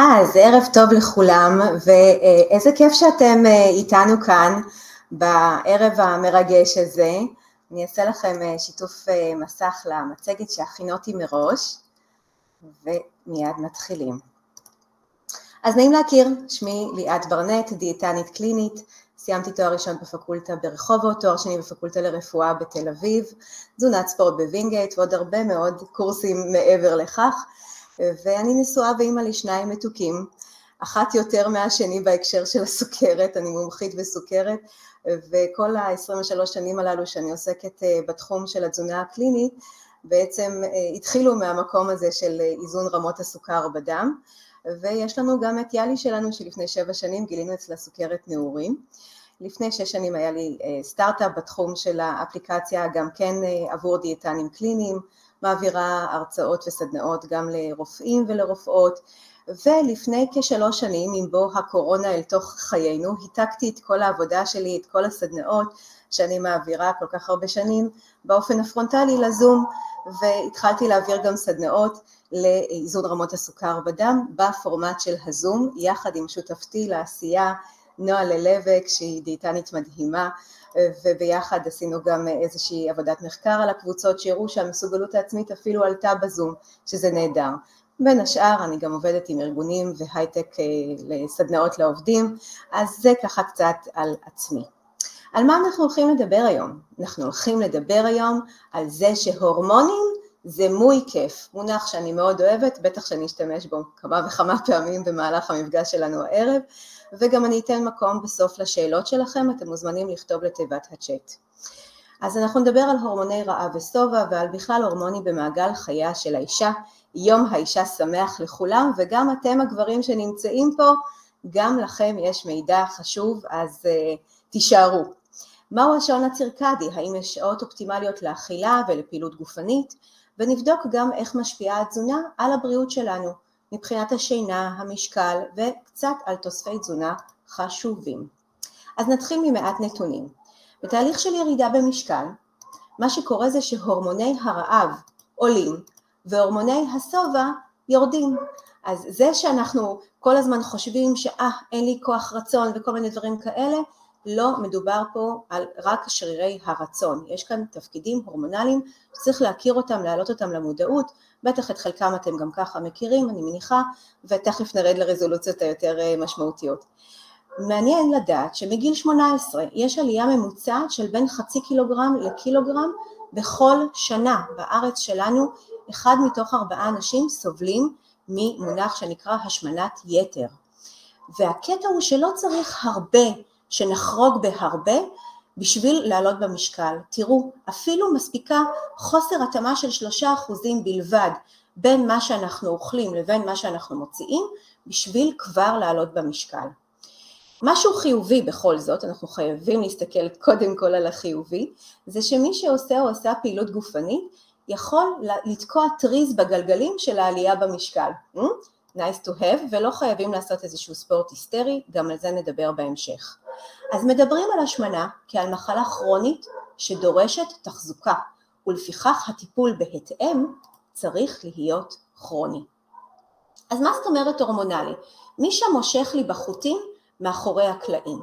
אז ערב טוב לכולם, ואיזה כיף שאתם אה, איתנו כאן בערב המרגש הזה. אני אעשה לכם אה, שיתוף אה, מסך למצגת שהכינותי מראש, ומיד מתחילים. אז נעים להכיר, שמי ליאת ברנט, דיאטנית קלינית, סיימתי תואר ראשון בפקולטה ברחובות, תואר שני בפקולטה לרפואה בתל אביב, תזונת ספורט בווינגייט ועוד הרבה מאוד קורסים מעבר לכך. ואני נשואה ואימא לשניים מתוקים, אחת יותר מהשני בהקשר של הסוכרת, אני מומחית בסוכרת, וכל ה-23 שנים הללו שאני עוסקת אה, בתחום של התזונה הקלינית, בעצם אה, התחילו מהמקום הזה של אה, איזון רמות הסוכר בדם, ויש לנו גם את יאלי שלנו שלפני שבע שנים גילינו אצלה סוכרת נעורים. לפני שש שנים היה לי סטארט-אפ בתחום של האפליקציה, גם כן עבור דיאטנים קליניים, מעבירה הרצאות וסדנאות גם לרופאים ולרופאות, ולפני כשלוש שנים, עם בוא הקורונה אל תוך חיינו, היתקתי את כל העבודה שלי, את כל הסדנאות שאני מעבירה כל כך הרבה שנים, באופן הפרונטלי לזום, והתחלתי להעביר גם סדנאות לאיזון רמות הסוכר בדם בפורמט של הזום, יחד עם שותפתי לעשייה נועה ללבק שהיא דיאטנית מדהימה וביחד עשינו גם איזושהי עבודת מחקר על הקבוצות שהראו שהמסוגלות העצמית אפילו עלתה בזום, שזה נהדר. בין השאר אני גם עובדת עם ארגונים והייטק אה, לסדנאות לעובדים, אז זה ככה קצת על עצמי. על מה אנחנו הולכים לדבר היום? אנחנו הולכים לדבר היום על זה שהורמונים זה מוי כיף, מונח שאני מאוד אוהבת, בטח שאני אשתמש בו כמה וכמה פעמים במהלך המפגש שלנו הערב, וגם אני אתן מקום בסוף לשאלות שלכם, אתם מוזמנים לכתוב לתיבת הצ'אט. אז אנחנו נדבר על הורמוני רעב ושובע ועל בכלל הורמונים במעגל חייה של האישה. יום האישה שמח לכולם וגם אתם הגברים שנמצאים פה, גם לכם יש מידע חשוב אז uh, תישארו. מהו השעון הצירקדי? האם יש שעות אופטימליות לאכילה ולפעילות גופנית? ונבדוק גם איך משפיעה התזונה על הבריאות שלנו. מבחינת השינה, המשקל וקצת על תוספי תזונה חשובים. אז נתחיל ממעט נתונים. בתהליך של ירידה במשקל, מה שקורה זה שהורמוני הרעב עולים והורמוני השובע יורדים. אז זה שאנחנו כל הזמן חושבים שאה אין לי כוח רצון וכל מיני דברים כאלה, לא מדובר פה על רק שרירי הרצון, יש כאן תפקידים הורמונליים שצריך להכיר אותם, להעלות אותם למודעות, בטח את חלקם אתם גם ככה מכירים, אני מניחה, ותכף נרד לרזולוציות היותר אה, משמעותיות. מעניין לדעת שמגיל 18 יש עלייה ממוצעת של בין חצי קילוגרם לקילוגרם בכל שנה. בארץ שלנו אחד מתוך ארבעה אנשים סובלים ממונח שנקרא השמנת יתר. והקטע הוא שלא צריך הרבה שנחרוג בהרבה בשביל לעלות במשקל. תראו, אפילו מספיקה חוסר התאמה של שלושה אחוזים בלבד בין מה שאנחנו אוכלים לבין מה שאנחנו מוציאים, בשביל כבר לעלות במשקל. משהו חיובי בכל זאת, אנחנו חייבים להסתכל קודם כל על החיובי, זה שמי שעושה או עושה פעילות גופנית יכול לתקוע טריז בגלגלים של העלייה במשקל. Nice to have, ולא חייבים לעשות איזשהו ספורט היסטרי, גם על זה נדבר בהמשך. אז מדברים על השמנה כעל מחלה כרונית שדורשת תחזוקה, ולפיכך הטיפול בהתאם צריך להיות כרוני. אז מה זאת אומרת הורמונלי? מי שמושך לי בחוטים מאחורי הקלעים.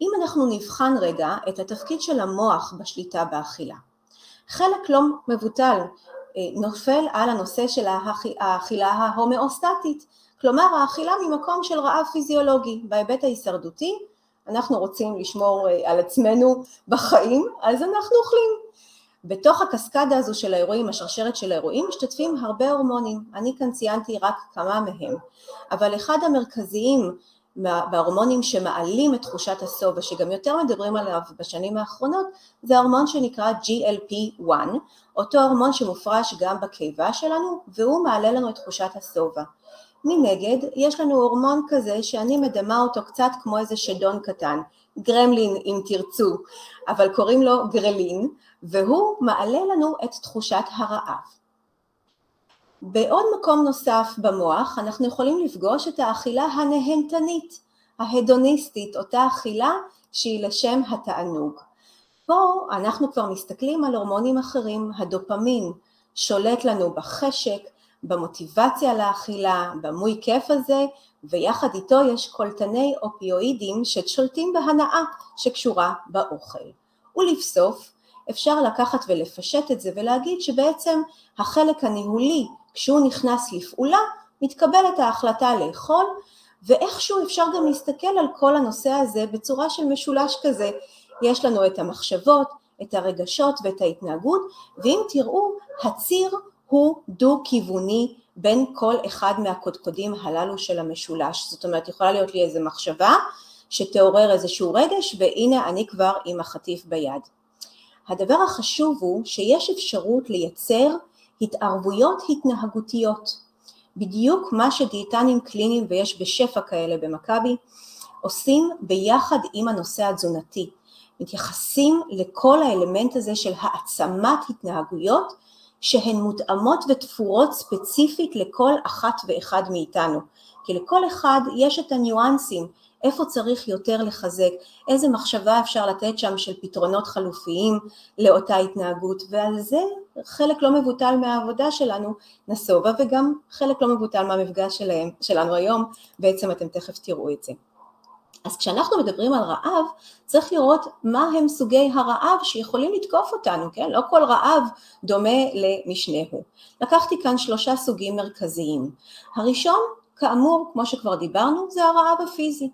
אם אנחנו נבחן רגע את התפקיד של המוח בשליטה באכילה, חלק לא מבוטל נופל על הנושא של האכילה ההומאוסטטית, כלומר האכילה ממקום של רעב פיזיולוגי, בהיבט ההישרדותי אנחנו רוצים לשמור אה, על עצמנו בחיים, אז אנחנו אוכלים. בתוך הקסקדה הזו של האירועים, השרשרת של האירועים, משתתפים הרבה הורמונים. אני כאן ציינתי רק כמה מהם, אבל אחד המרכזיים בהורמונים שמעלים את תחושת הסוב ושגם יותר מדברים עליו בשנים האחרונות זה ההורמון שנקרא GLP-1, אותו הורמון שמופרש גם בקיבה שלנו והוא מעלה לנו את תחושת השובע. מנגד, יש לנו הורמון כזה שאני מדמה אותו קצת כמו איזה שדון קטן, גרמלין אם תרצו, אבל קוראים לו גרלין, והוא מעלה לנו את תחושת הרעב. בעוד מקום נוסף במוח אנחנו יכולים לפגוש את האכילה הנהנתנית, ההדוניסטית, אותה אכילה שהיא לשם התענוג. פה אנחנו כבר מסתכלים על הורמונים אחרים, הדופמין שולט לנו בחשק, במוטיבציה לאכילה, במוי כיף הזה, ויחד איתו יש קולטני אופיואידים ששולטים בהנאה שקשורה באוכל. ולבסוף, אפשר לקחת ולפשט את זה ולהגיד שבעצם החלק הניהולי, כשהוא נכנס לפעולה, מתקבלת ההחלטה לאכול, ואיכשהו אפשר גם להסתכל על כל הנושא הזה בצורה של משולש כזה. יש לנו את המחשבות, את הרגשות ואת ההתנהגות, ואם תראו, הציר הוא דו-כיווני בין כל אחד מהקודקודים הללו של המשולש. זאת אומרת, יכולה להיות לי איזו מחשבה שתעורר איזשהו רגש, והנה אני כבר עם החטיף ביד. הדבר החשוב הוא שיש אפשרות לייצר התערבויות התנהגותיות. בדיוק מה שדיאטנים קליניים, ויש בשפע כאלה במכבי, עושים ביחד עם הנושא התזונתי. מתייחסים לכל האלמנט הזה של העצמת התנהגויות שהן מותאמות ותפורות ספציפית לכל אחת ואחד מאיתנו. כי לכל אחד יש את הניואנסים, איפה צריך יותר לחזק, איזה מחשבה אפשר לתת שם של פתרונות חלופיים לאותה התנהגות, ועל זה חלק לא מבוטל מהעבודה שלנו נסובה, וגם חלק לא מבוטל מהמפגש שלהם, שלנו היום, בעצם אתם תכף תראו את זה. אז כשאנחנו מדברים על רעב, צריך לראות מה הם סוגי הרעב שיכולים לתקוף אותנו, כן? לא כל רעב דומה למשנהו. לקחתי כאן שלושה סוגים מרכזיים. הראשון, כאמור, כמו שכבר דיברנו, זה הרעב הפיזי.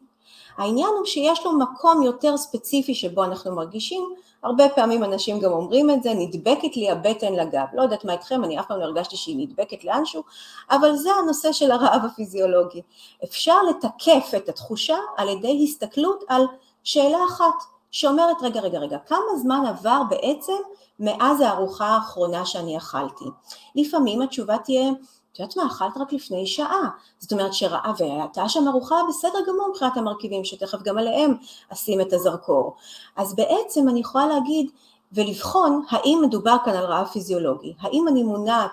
העניין הוא שיש לו מקום יותר ספציפי שבו אנחנו מרגישים, הרבה פעמים אנשים גם אומרים את זה, נדבקת לי הבטן לגב, לא יודעת מה איתכם, אני אף פעם לא הרגשתי שהיא נדבקת לאנשהו, אבל זה הנושא של הרעב הפיזיולוגי. אפשר לתקף את התחושה על ידי הסתכלות על שאלה אחת, שאומרת רגע רגע רגע, כמה זמן עבר בעצם מאז הארוחה האחרונה שאני אכלתי? לפעמים התשובה תהיה את יודעת מה, אכלת רק לפני שעה, זאת אומרת שראה, והייתה שם ארוחה בסדר גמור מבחינת המרכיבים, שתכף גם עליהם אשים את הזרקור. אז בעצם אני יכולה להגיד ולבחון האם מדובר כאן על רעב פיזיולוגי, האם אני מונעת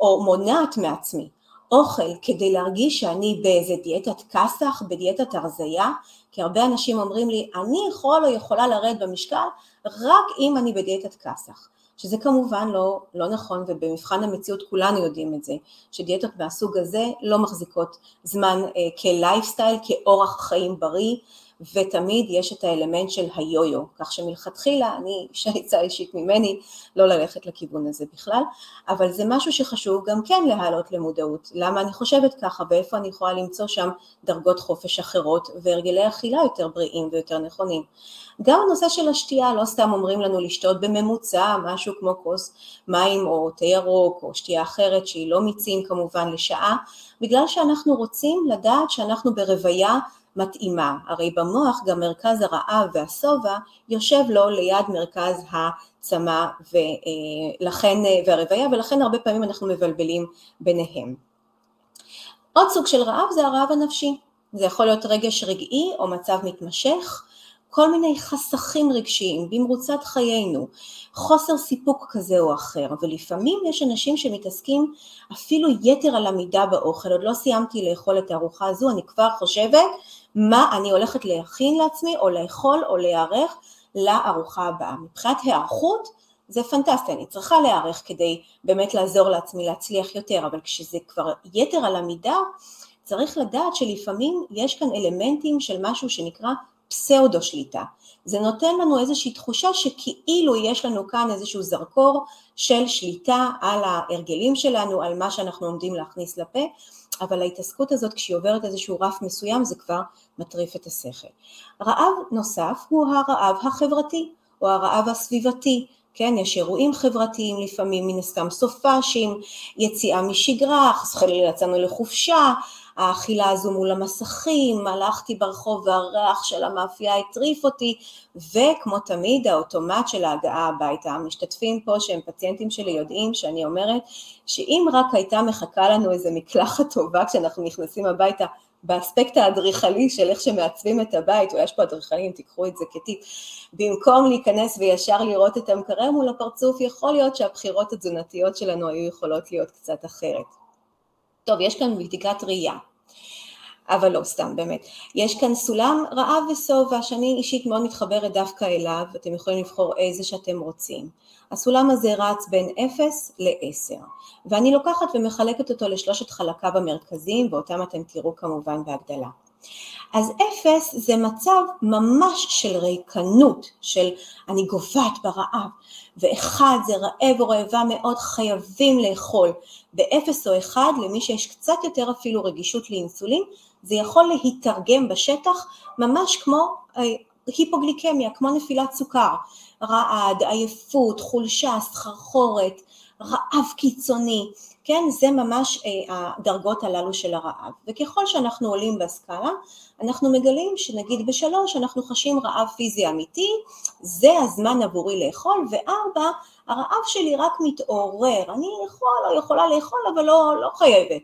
או מונעת מעצמי אוכל כדי להרגיש שאני באיזה דיאטת כסח, בדיאטת הרזייה, כי הרבה אנשים אומרים לי, אני יכול או יכולה לרדת במשקל רק אם אני בדיאטת כסח. שזה כמובן לא, לא נכון ובמבחן המציאות כולנו יודעים את זה, שדיאטות מהסוג הזה לא מחזיקות זמן אה, כלייפסטייל, כאורח חיים בריא ותמיד יש את האלמנט של היו-יו, כך שמלכתחילה אני, שעצה אישית ממני, לא ללכת לכיוון הזה בכלל, אבל זה משהו שחשוב גם כן להעלות למודעות, למה אני חושבת ככה ואיפה אני יכולה למצוא שם דרגות חופש אחרות והרגלי אכילה יותר בריאים ויותר נכונים. גם הנושא של השתייה, לא סתם אומרים לנו לשתות בממוצע משהו כמו כוס מים או תה ירוק או שתייה אחרת שהיא לא מיצים כמובן לשעה, בגלל שאנחנו רוצים לדעת שאנחנו ברוויה מתאימה, הרי במוח גם מרכז הרעב והשובע יושב לו ליד מרכז הצמא ולכן, והרוויה ולכן הרבה פעמים אנחנו מבלבלים ביניהם. עוד סוג של רעב זה הרעב הנפשי, זה יכול להיות רגש רגעי או מצב מתמשך, כל מיני חסכים רגשיים במרוצת חיינו, חוסר סיפוק כזה או אחר, ולפעמים יש אנשים שמתעסקים אפילו יתר על המידה באוכל, עוד לא סיימתי לאכול את הארוחה הזו, אני כבר חושבת מה אני הולכת להכין לעצמי או לאכול או להיערך לארוחה הבאה. מבחינת היערכות זה פנטסטי, אני צריכה להיערך כדי באמת לעזור לעצמי להצליח יותר, אבל כשזה כבר יתר על המידה, צריך לדעת שלפעמים יש כאן אלמנטים של משהו שנקרא פסאודו שליטה. זה נותן לנו איזושהי תחושה שכאילו יש לנו כאן איזשהו זרקור של שליטה על ההרגלים שלנו, על מה שאנחנו עומדים להכניס לפה, אבל ההתעסקות הזאת כשהיא עוברת איזשהו רף מסוים זה כבר מטריף את השכל. רעב נוסף הוא הרעב החברתי או הרעב הסביבתי, כן, יש אירועים חברתיים לפעמים, מן הסתם סופאשים, יציאה משגרה, חס וחלילה יצאנו לחופשה, האכילה הזו מול המסכים, הלכתי ברחוב והריח של המאפייה הטריף אותי, וכמו תמיד האוטומט של ההגעה הביתה. המשתתפים פה שהם פציינטים שלי יודעים שאני אומרת שאם רק הייתה מחכה לנו איזה מקלחת טובה כשאנחנו נכנסים הביתה, באספקט האדריכלי של איך שמעצבים את הבית, ויש פה אדריכלים, תיקחו את זה כטיפ, במקום להיכנס וישר לראות את המקרר מול הפרצוף, יכול להיות שהבחירות התזונתיות שלנו היו יכולות להיות קצת אחרת. טוב, יש כאן בדיקת ראייה. אבל לא, סתם, באמת. יש כאן סולם רעב ושובע, שאני אישית מאוד מתחברת דווקא אליו, אתם יכולים לבחור איזה שאתם רוצים. הסולם הזה רץ בין 0 ל-10, ואני לוקחת ומחלקת אותו לשלושת חלקיו המרכזיים, ואותם אתם תראו כמובן בהגדלה. אז אפס זה מצב ממש של ריקנות, של אני גוועת ברעב, ואחד זה רעב או רעבה מאוד חייבים לאכול, באפס או אחד למי שיש קצת יותר אפילו רגישות לאינסולין, זה יכול להתרגם בשטח ממש כמו אה, היפוגליקמיה, כמו נפילת סוכר, רעד, עייפות, חולשה, סחרחורת, רעב קיצוני, כן, זה ממש אה, הדרגות הללו של הרעב. וככל שאנחנו עולים בסקאלה, אנחנו מגלים שנגיד בשלוש אנחנו חשים רעב פיזי אמיתי, זה הזמן עבורי לאכול, וארבע, הרעב שלי רק מתעורר, אני יכול או יכולה לאכול אבל לא, לא חייבת.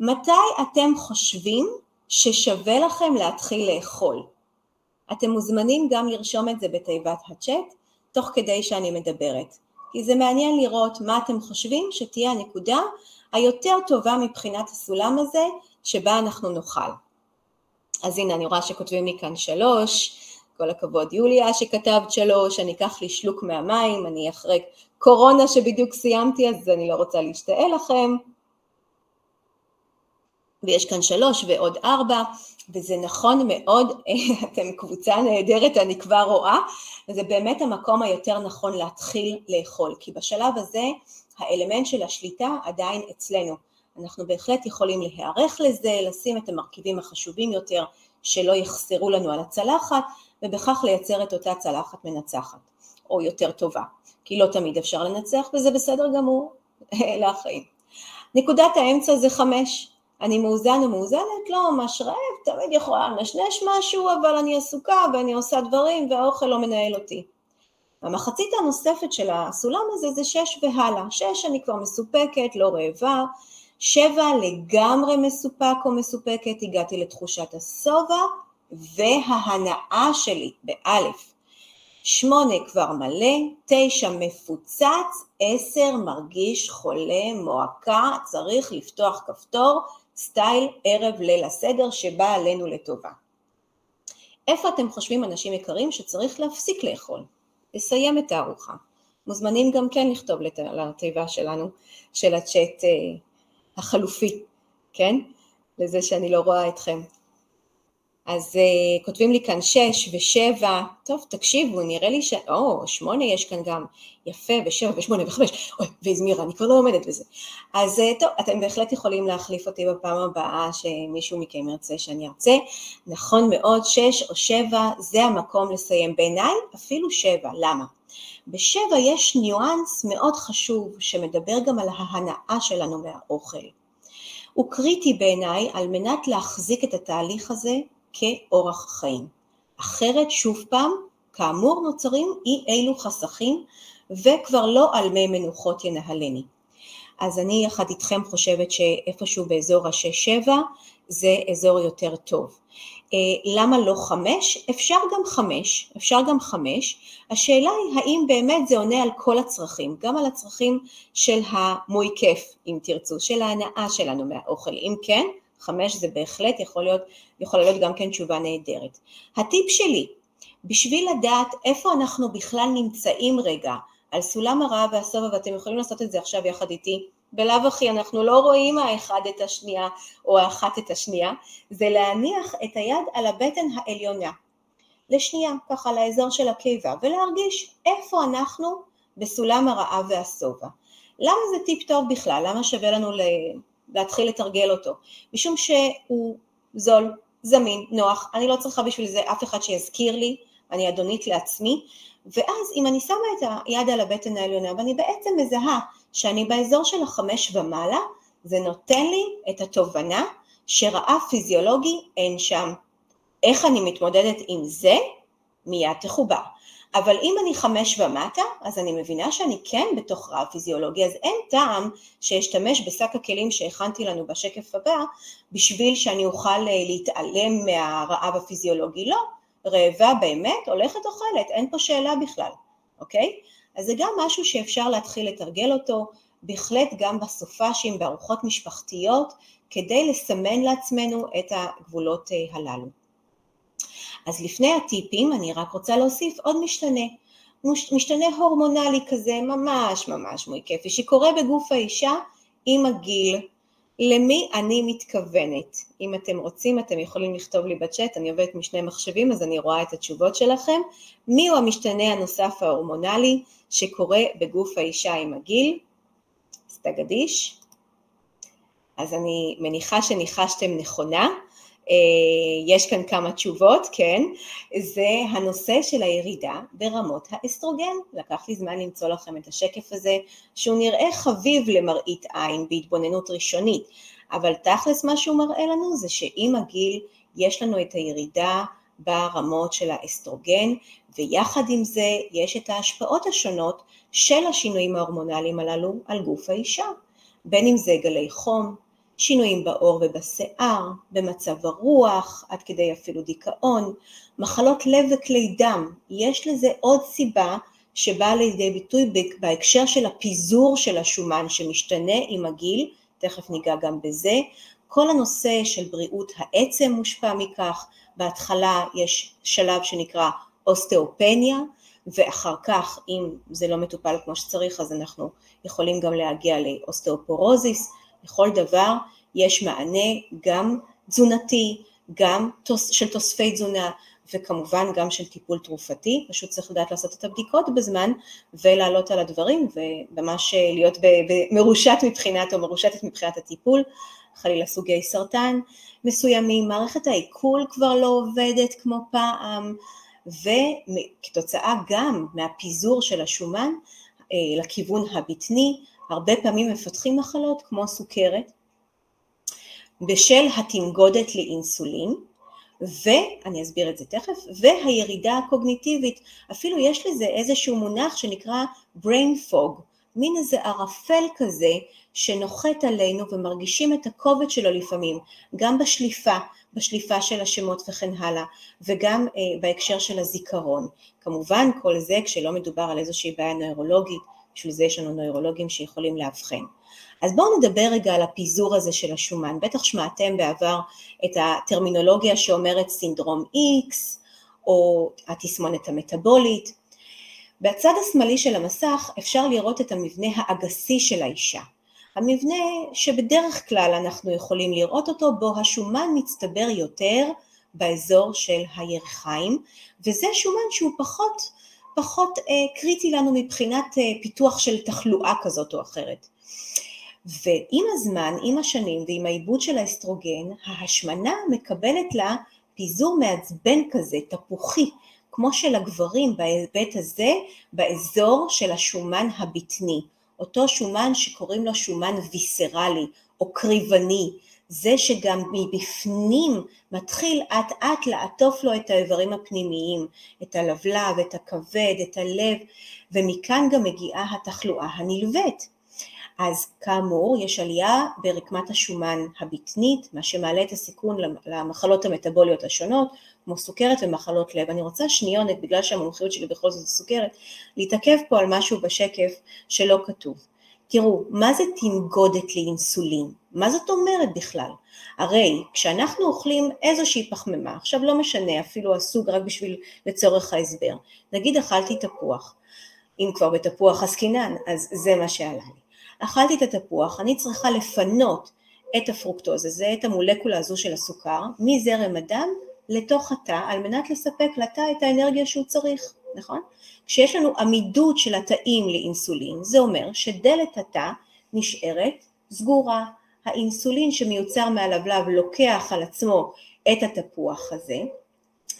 מתי אתם חושבים ששווה לכם להתחיל לאכול? אתם מוזמנים גם לרשום את זה בתיבת הצ'אט, תוך כדי שאני מדברת. כי זה מעניין לראות מה אתם חושבים שתהיה הנקודה היותר טובה מבחינת הסולם הזה שבה אנחנו נאכל. אז הנה אני רואה שכותבים לי כאן שלוש, כל הכבוד יוליה שכתבת שלוש, אני אקח לי שלוק מהמים, אני אחרי קורונה שבדיוק סיימתי אז אני לא רוצה להשתעל לכם. ויש כאן שלוש ועוד ארבע, וזה נכון מאוד, אתם קבוצה נהדרת, אני כבר רואה, וזה באמת המקום היותר נכון להתחיל לאכול, כי בשלב הזה האלמנט של השליטה עדיין אצלנו. אנחנו בהחלט יכולים להיערך לזה, לשים את המרכיבים החשובים יותר שלא יחסרו לנו על הצלחת, ובכך לייצר את אותה צלחת מנצחת, או יותר טובה, כי לא תמיד אפשר לנצח וזה בסדר גמור, אלה החיים. נקודת האמצע זה חמש, אני מאוזן או מאוזנת, לא ממש רעב, תמיד יכולה לנשנש משהו, אבל אני עסוקה ואני עושה דברים והאוכל לא מנהל אותי. המחצית הנוספת של הסולם הזה זה שש והלאה. שש אני כבר מסופקת, לא רעבה. שבע לגמרי מסופק או מסופקת, הגעתי לתחושת השובע וההנאה שלי, באלף. שמונה כבר מלא, תשע מפוצץ, עשר מרגיש חולה, מועקה, צריך לפתוח כפתור, סטייל ערב ליל הסדר שבא עלינו לטובה. איפה אתם חושבים אנשים יקרים שצריך להפסיק לאכול, לסיים את הארוחה? מוזמנים גם כן לכתוב לתיבה שלנו, של הצ'אט אה, החלופי, כן? לזה שאני לא רואה אתכם. אז uh, כותבים לי כאן שש ושבע, טוב תקשיבו נראה לי ש... או, שמונה יש כאן גם, יפה, ושבע ושמונה וחמש, אוי, והזמירה, אני כבר לא עומדת בזה. אז uh, טוב, אתם בהחלט יכולים להחליף אותי בפעם הבאה שמישהו מכם ירצה שאני ארצה. נכון מאוד, שש או שבע זה המקום לסיים. בעיניי אפילו שבע, למה? בשבע יש ניואנס מאוד חשוב שמדבר גם על ההנאה שלנו מהאוכל. הוא קריטי בעיניי על מנת להחזיק את התהליך הזה כאורח חיים. אחרת שוב פעם, כאמור נוצרים אי אילו חסכים וכבר לא על מי מנוחות ינהלני. אז אני יחד איתכם חושבת שאיפשהו באזור השש-שבע זה אזור יותר טוב. אה, למה לא חמש? אפשר גם חמש, אפשר גם חמש. השאלה היא האם באמת זה עונה על כל הצרכים, גם על הצרכים של המוי כיף, אם תרצו, של ההנאה שלנו מהאוכל. אם כן, חמש זה בהחלט יכול להיות, יכולה להיות גם כן תשובה נהדרת. הטיפ שלי, בשביל לדעת איפה אנחנו בכלל נמצאים רגע על סולם הרעב והשובע, ואתם יכולים לעשות את זה עכשיו יחד איתי, בלאו הכי אנחנו לא רואים האחד את השנייה או האחת את השנייה, זה להניח את היד על הבטן העליונה, לשנייה, ככה לאזור של הקיבה, ולהרגיש איפה אנחנו בסולם הרעב והשובע. למה זה טיפ טוב בכלל? למה שווה לנו להתחיל לתרגל אותו? משום שהוא זול, זמין, נוח, אני לא צריכה בשביל זה אף אחד שיזכיר לי, אני אדונית לעצמי, ואז אם אני שמה את היד על הבטן העליונה ואני בעצם מזהה שאני באזור של החמש ומעלה, זה נותן לי את התובנה שרעב פיזיולוגי אין שם. איך אני מתמודדת עם זה? מיד תחובר. אבל אם אני חמש ומטה, אז אני מבינה שאני כן בתוך רעב פיזיולוגי, אז אין טעם שאשתמש בשק הכלים שהכנתי לנו בשקף הבא, בשביל שאני אוכל אה, להתעלם מהרעב הפיזיולוגי. לא, רעבה באמת, הולכת אוכלת, אין פה שאלה בכלל, אוקיי? אז זה גם משהו שאפשר להתחיל לתרגל אותו, בהחלט גם בסופאשים, בארוחות משפחתיות, כדי לסמן לעצמנו את הגבולות הללו. אז לפני הטיפים אני רק רוצה להוסיף עוד משתנה, משתנה הורמונלי כזה ממש ממש מויקפי שקורה בגוף האישה עם הגיל. למי אני מתכוונת? אם אתם רוצים אתם יכולים לכתוב לי בצ'אט, אני עובדת משני מחשבים אז אני רואה את התשובות שלכם. מי הוא המשתנה הנוסף ההורמונלי שקורה בגוף האישה עם הגיל? סטגדיש. אז אני מניחה שניחשתם נכונה. אה, יש כאן כמה תשובות, כן, זה הנושא של הירידה ברמות האסטרוגן. לקח לי זמן למצוא לכם את השקף הזה, שהוא נראה חביב למראית עין בהתבוננות ראשונית, אבל תכלס מה שהוא מראה לנו זה שעם הגיל יש לנו את הירידה ברמות של האסטרוגן, ויחד עם זה יש את ההשפעות השונות של השינויים ההורמונליים הללו על גוף האישה, בין אם זה גלי חום, שינויים בעור ובשיער, במצב הרוח, עד כדי אפילו דיכאון, מחלות לב וכלי דם. יש לזה עוד סיבה שבאה לידי ביטוי בהקשר של הפיזור של השומן שמשתנה עם הגיל, תכף ניגע גם בזה. כל הנושא של בריאות העצם מושפע מכך, בהתחלה יש שלב שנקרא אוסטאופניה, ואחר כך אם זה לא מטופל כמו שצריך אז אנחנו יכולים גם להגיע לאוסטאופורוזיס, לכל דבר יש מענה גם תזונתי, גם של תוספי תזונה וכמובן גם של טיפול תרופתי, פשוט צריך לדעת לעשות את הבדיקות בזמן ולעלות על הדברים וממש להיות מרושת מבחינת או מרושתת מבחינת הטיפול, חלילה סוגי סרטן מסוימים, מערכת העיכול כבר לא עובדת כמו פעם וכתוצאה גם מהפיזור של השומן אה, לכיוון הבטני, הרבה פעמים מפתחים מחלות כמו סוכרת בשל התנגודת לאינסולין, ואני אסביר את זה תכף, והירידה הקוגניטיבית, אפילו יש לזה איזשהו מונח שנקרא brain fog, מין איזה ערפל כזה שנוחת עלינו ומרגישים את הכובד שלו לפעמים, גם בשליפה, בשליפה של השמות וכן הלאה, וגם אה, בהקשר של הזיכרון. כמובן כל זה כשלא מדובר על איזושהי בעיה נוירולוגית, בשביל זה יש לנו נוירולוגים שיכולים לאבחן. אז בואו נדבר רגע על הפיזור הזה של השומן, בטח שמעתם בעבר את הטרמינולוגיה שאומרת סינדרום X או התסמונת המטבולית. בצד השמאלי של המסך אפשר לראות את המבנה האגסי של האישה. המבנה שבדרך כלל אנחנו יכולים לראות אותו, בו השומן מצטבר יותר באזור של הירכיים, וזה שומן שהוא פחות, פחות אה, קריטי לנו מבחינת אה, פיתוח של תחלואה כזאת או אחרת. ועם הזמן, עם השנים ועם העיבוד של האסטרוגן, ההשמנה מקבלת לה פיזור מעצבן כזה, תפוחי, כמו של הגברים בהיבט הזה, באזור של השומן הבטני, אותו שומן שקוראים לו שומן ויסרלי או קריבני, זה שגם מבפנים מתחיל אט אט לעטוף לו את האיברים הפנימיים, את הלבלב, את הכבד, את הלב, ומכאן גם מגיעה התחלואה הנלווית. אז כאמור יש עלייה ברקמת השומן הבטנית, מה שמעלה את הסיכון למחלות המטבוליות השונות, כמו סוכרת ומחלות לב. אני רוצה שניונת, בגלל שהמומחיות שלי בכל זאת סוכרת, להתעכב פה על משהו בשקף שלא כתוב. תראו, מה זה תנגודת לאינסולין? מה זאת אומרת בכלל? הרי כשאנחנו אוכלים איזושהי פחמימה, עכשיו לא משנה אפילו הסוג רק בשביל לצורך ההסבר, נגיד אכלתי תפוח, אם כבר בתפוח עסקינן, אז זה מה שעלה לי. אכלתי את התפוח, אני צריכה לפנות את הפרוקטוז הזה, את המולקולה הזו של הסוכר, מזרם הדם לתוך התא, על מנת לספק לתא את האנרגיה שהוא צריך, נכון? כשיש לנו עמידות של התאים לאינסולין, זה אומר שדלת התא נשארת סגורה. האינסולין שמיוצר מהלבלב לוקח על עצמו את התפוח הזה,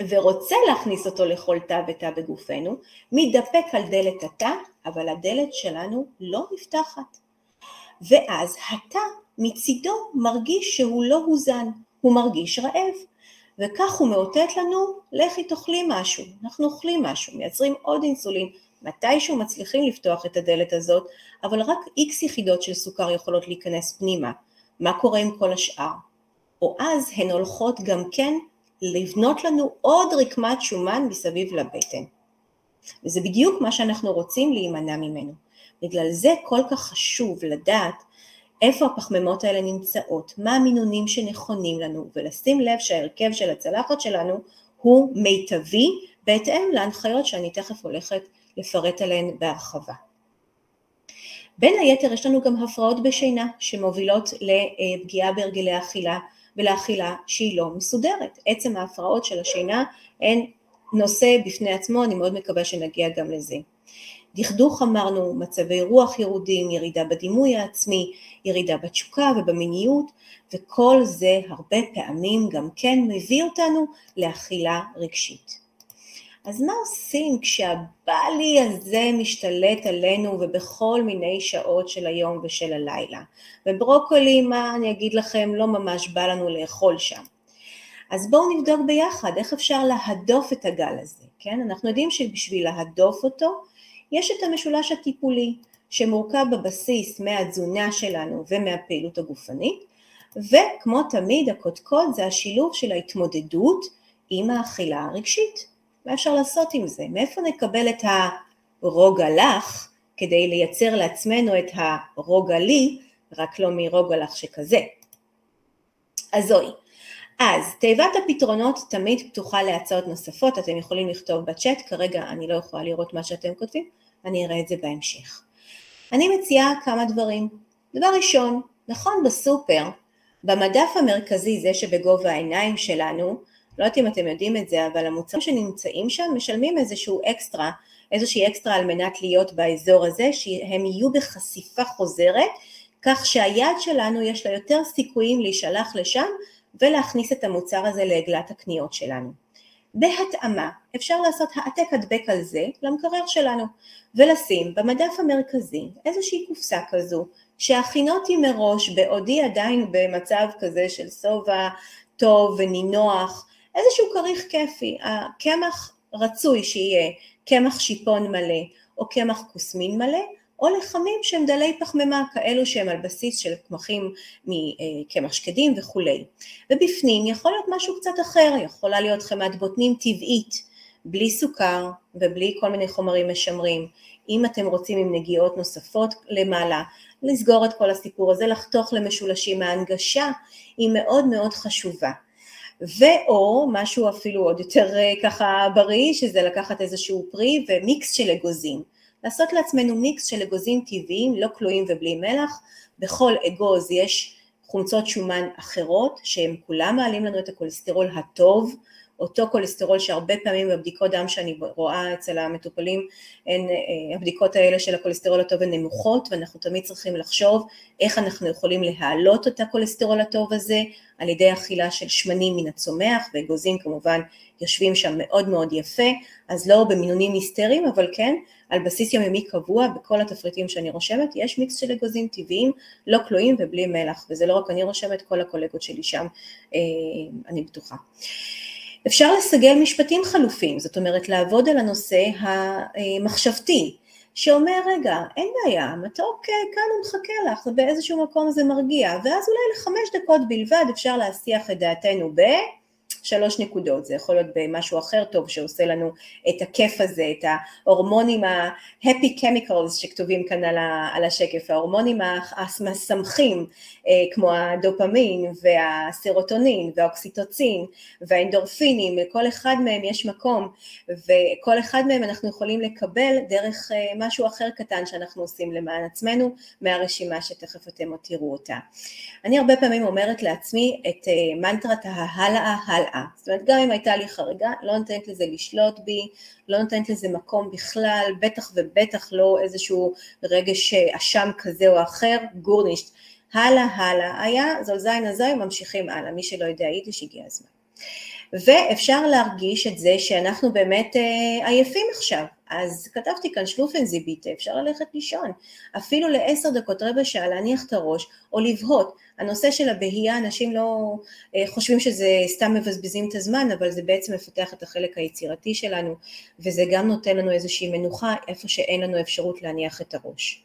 ורוצה להכניס אותו לכל תא ותא בגופנו, מתדפק על דלת התא, אבל הדלת שלנו לא נפתחת. ואז התא מצידו מרגיש שהוא לא הוזן, הוא מרגיש רעב, וכך הוא מאותת לנו, לכי תאכלי משהו, אנחנו אוכלים משהו, מייצרים עוד אינסולין, מתישהו מצליחים לפתוח את הדלת הזאת, אבל רק איקס יחידות של סוכר יכולות להיכנס פנימה, מה קורה עם כל השאר? או אז הן הולכות גם כן לבנות לנו עוד רקמת שומן מסביב לבטן. וזה בדיוק מה שאנחנו רוצים להימנע ממנו. בגלל זה כל כך חשוב לדעת איפה הפחמימות האלה נמצאות, מה המינונים שנכונים לנו, ולשים לב שההרכב של הצלחת שלנו הוא מיטבי בהתאם להנחיות שאני תכף הולכת לפרט עליהן בהרחבה. בין היתר יש לנו גם הפרעות בשינה שמובילות לפגיעה בהרגלי אכילה ולאכילה שהיא לא מסודרת. עצם ההפרעות של השינה הן נושא בפני עצמו, אני מאוד מקווה שנגיע גם לזה. דכדוך אמרנו, מצבי רוח ירודים, ירידה בדימוי העצמי, ירידה בתשוקה ובמיניות, וכל זה הרבה פעמים גם כן מביא אותנו לאכילה רגשית. אז מה עושים כשהבלי הזה משתלט עלינו ובכל מיני שעות של היום ושל הלילה? וברוקולי, מה אני אגיד לכם, לא ממש בא לנו לאכול שם. אז בואו נבדוק ביחד איך אפשר להדוף את הגל הזה, כן? אנחנו יודעים שבשביל להדוף אותו יש את המשולש הטיפולי שמורכב בבסיס מהתזונה שלנו ומהפעילות הגופנית וכמו תמיד הקודקוד זה השילוב של ההתמודדות עם האכילה הרגשית. מה אפשר לעשות עם זה? מאיפה נקבל את הרוגע לך כדי לייצר לעצמנו את הרוגע לי, רק לא מרוגע לך שכזה. אז זוהי. אז תיבת הפתרונות תמיד פתוחה להצעות נוספות, אתם יכולים לכתוב בצ'אט, כרגע אני לא יכולה לראות מה שאתם כותבים, אני אראה את זה בהמשך. אני מציעה כמה דברים. דבר ראשון, נכון בסופר, במדף המרכזי, זה שבגובה העיניים שלנו, לא יודעת אם אתם יודעים את זה, אבל המוצרים שנמצאים שם משלמים איזשהו אקסטרה, איזושהי אקסטרה על מנת להיות באזור הזה, שהם יהיו בחשיפה חוזרת, כך שהיד שלנו יש לה יותר סיכויים להישלח לשם ולהכניס את המוצר הזה לעגלת הקניות שלנו. בהתאמה אפשר לעשות העתק הדבק על זה למקרר שלנו ולשים במדף המרכזי איזושהי קופסה כזו שהכינותי מראש בעודי עדיין במצב כזה של שובע טוב ונינוח איזשהו כריך כיפי, הקמח רצוי שיהיה קמח שיפון מלא או קמח כוסמין מלא או לחמים שהם דלי פחמימה כאלו שהם על בסיס של קמחים מקמח שקדים וכולי. ובפנים יכול להיות משהו קצת אחר, יכולה להיות חמת בוטנים טבעית, בלי סוכר ובלי כל מיני חומרים משמרים. אם אתם רוצים עם נגיעות נוספות למעלה, לסגור את כל הסיפור הזה, לחתוך למשולשים, ההנגשה היא מאוד מאוד חשובה. ואו משהו אפילו עוד יותר אה, ככה בריא, שזה לקחת איזשהו פרי ומיקס של אגוזים. לעשות לעצמנו מיקס של אגוזים טבעיים, לא כלואים ובלי מלח, בכל אגוז יש חומצות שומן אחרות, שהם כולם מעלים לנו את הכולסטרול הטוב, אותו כולסטרול שהרבה פעמים בבדיקות דם שאני רואה אצל המטופלים, הן, אה, הבדיקות האלה של הכולסטרול הטוב הן נמוכות ואנחנו תמיד צריכים לחשוב איך אנחנו יכולים להעלות את הכולסטרול הטוב הזה על ידי אכילה של שמנים מן הצומח ואגוזים כמובן יושבים שם מאוד מאוד יפה, אז לא במינונים היסטריים אבל כן על בסיס יומיומי קבוע בכל התפריטים שאני רושמת יש מיקס של אגוזים טבעיים לא כלואים ובלי מלח וזה לא רק אני רושמת, כל הקולגות שלי שם אה, אני בטוחה. אפשר לסגל משפטים חלופים, זאת אומרת לעבוד על הנושא המחשבתי, שאומר רגע אין בעיה, מתוק כאן הוא מחכה לך, באיזשהו מקום זה מרגיע, ואז אולי לחמש דקות בלבד אפשר להסיח את דעתנו ב... שלוש נקודות, זה יכול להיות במשהו אחר טוב שעושה לנו את הכיף הזה, את ההורמונים ה-happy chemicals שכתובים כאן על השקף, ההורמונים המשמחים אה, כמו הדופמין והסרוטונין והאוקסיטוצין והאנדורפינים, לכל אחד מהם יש מקום וכל אחד מהם אנחנו יכולים לקבל דרך אה, משהו אחר קטן שאנחנו עושים למען עצמנו מהרשימה שתכף אתם עוד תראו אותה. אני הרבה פעמים אומרת לעצמי את אה, מנטרת ההלאה הלאה. זאת אומרת, גם אם הייתה לי חריגה, לא נותנת לזה לשלוט בי, לא נותנת לזה מקום בכלל, בטח ובטח לא איזשהו רגש אשם כזה או אחר, גורנישט. הלאה, הלאה, היה, זול זין הזוי, ממשיכים הלאה. מי שלא יודע יידיש, הגיע הזמן. ואפשר להרגיש את זה שאנחנו באמת אה, עייפים עכשיו, אז כתבתי כאן שלופנזיביטה, אפשר ללכת לישון, אפילו לעשר דקות, רבע שעה להניח את הראש או לבהות. הנושא של הבהייה, אנשים לא אה, חושבים שזה סתם מבזבזים את הזמן, אבל זה בעצם מפתח את החלק היצירתי שלנו, וזה גם נותן לנו איזושהי מנוחה איפה שאין לנו אפשרות להניח את הראש.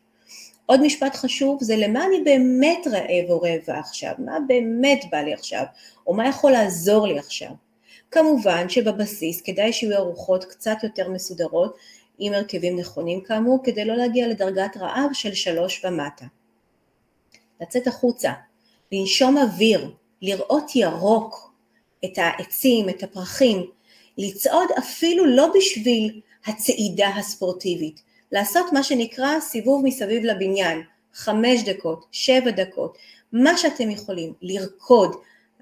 עוד משפט חשוב זה למה אני באמת רעב או רעבה עכשיו, מה באמת בא לי עכשיו, או מה יכול לעזור לי עכשיו. כמובן שבבסיס כדאי שיהיו ארוחות קצת יותר מסודרות עם הרכבים נכונים כאמור, כדי לא להגיע לדרגת רעב של שלוש ומטה. לצאת החוצה, לנשום אוויר, לראות ירוק, את העצים, את הפרחים, לצעוד אפילו לא בשביל הצעידה הספורטיבית, לעשות מה שנקרא סיבוב מסביב לבניין, חמש דקות, שבע דקות, מה שאתם יכולים, לרקוד.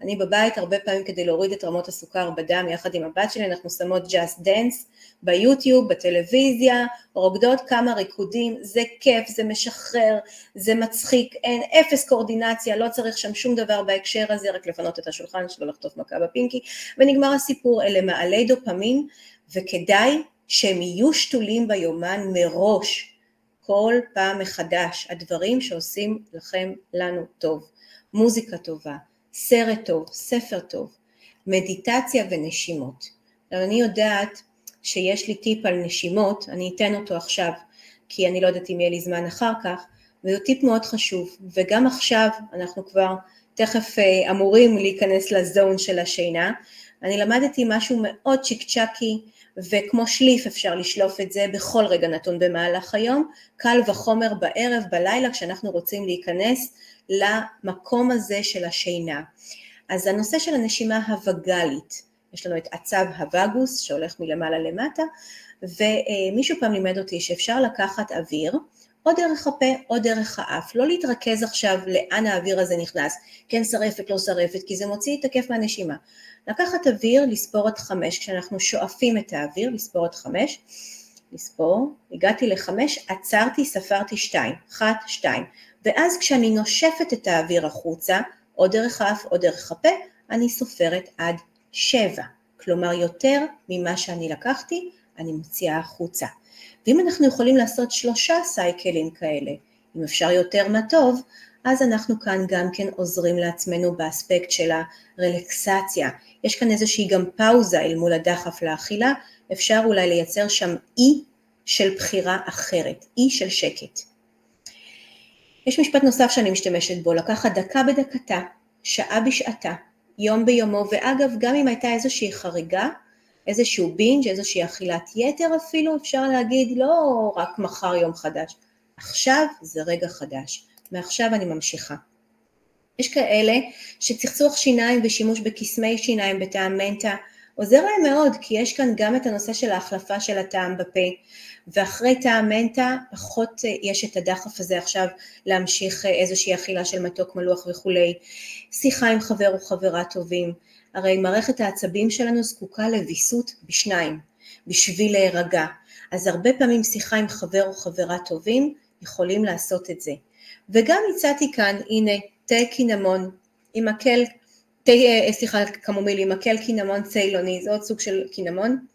אני בבית הרבה פעמים כדי להוריד את רמות הסוכר בדם יחד עם הבת שלי, אנחנו שמות Just Dance ביוטיוב, בטלוויזיה, רוקדות כמה ריקודים, זה כיף, זה משחרר, זה מצחיק, אין אפס קואורדינציה, לא צריך שם שום דבר בהקשר הזה, רק לפנות את השולחן שלו לחטוף מכה בפינקי, ונגמר הסיפור, אלה מעלי דופמין, וכדאי שהם יהיו שתולים ביומן מראש, כל פעם מחדש, הדברים שעושים לכם, לנו טוב, מוזיקה טובה, סרט טוב, ספר טוב, מדיטציה ונשימות. אני יודעת שיש לי טיפ על נשימות, אני אתן אותו עכשיו, כי אני לא יודעת אם יהיה לי זמן אחר כך, וזה טיפ מאוד חשוב, וגם עכשיו אנחנו כבר תכף אה, אמורים להיכנס לזון של השינה, אני למדתי משהו מאוד צ'יק צ'אקי וכמו שליף אפשר לשלוף את זה בכל רגע נתון במהלך היום, קל וחומר בערב, בלילה, כשאנחנו רוצים להיכנס למקום הזה של השינה. אז הנושא של הנשימה הווגאלית, יש לנו את עצב הווגוס שהולך מלמעלה למטה, ומישהו פעם לימד אותי שאפשר לקחת אוויר, או דרך הפה או דרך האף, לא להתרכז עכשיו לאן האוויר הזה נכנס, כן שרפת, לא שרפת, כי זה מוציא את הכיף מהנשימה. לקחת אוויר, לספור עד חמש, כשאנחנו שואפים את האוויר, לספור עד חמש, לספור, הגעתי לחמש, עצרתי, ספרתי שתיים, אחת, שתיים, ואז כשאני נושפת את האוויר החוצה, או דרך האף או דרך הפה, אני סופרת עד שבע, כלומר יותר ממה שאני לקחתי, אני מוציאה החוצה. ואם אנחנו יכולים לעשות שלושה סייקלים כאלה, אם אפשר יותר מה טוב, אז אנחנו כאן גם כן עוזרים לעצמנו באספקט של הרלקסציה. יש כאן איזושהי גם פאוזה אל מול הדחף לאכילה, אפשר אולי לייצר שם אי של בחירה אחרת, אי של שקט. יש משפט נוסף שאני משתמשת בו, לקחת דקה בדקתה, שעה בשעתה, יום ביומו, ואגב גם אם הייתה איזושהי חריגה, איזשהו בינג', איזושהי אכילת יתר אפילו, אפשר להגיד לא רק מחר יום חדש, עכשיו זה רגע חדש, מעכשיו אני ממשיכה. יש כאלה שצחצוח שיניים ושימוש בקסמי שיניים בטעם מנטה עוזר להם מאוד כי יש כאן גם את הנושא של ההחלפה של הטעם בפה. ואחרי טעם מנטה פחות אה, יש את הדחף הזה עכשיו להמשיך אה, איזושהי אכילה של מתוק מלוח וכולי, שיחה עם חבר או חברה טובים, הרי מערכת העצבים שלנו זקוקה לוויסות בשניים בשביל להירגע, אז הרבה פעמים שיחה עם חבר או חברה טובים יכולים לעשות את זה. וגם הצעתי כאן, הנה, תה קינמון עם מקל, תה, אה, סליחה, קמומיל עם מקל קינמון צילוני, זה עוד סוג של קינמון,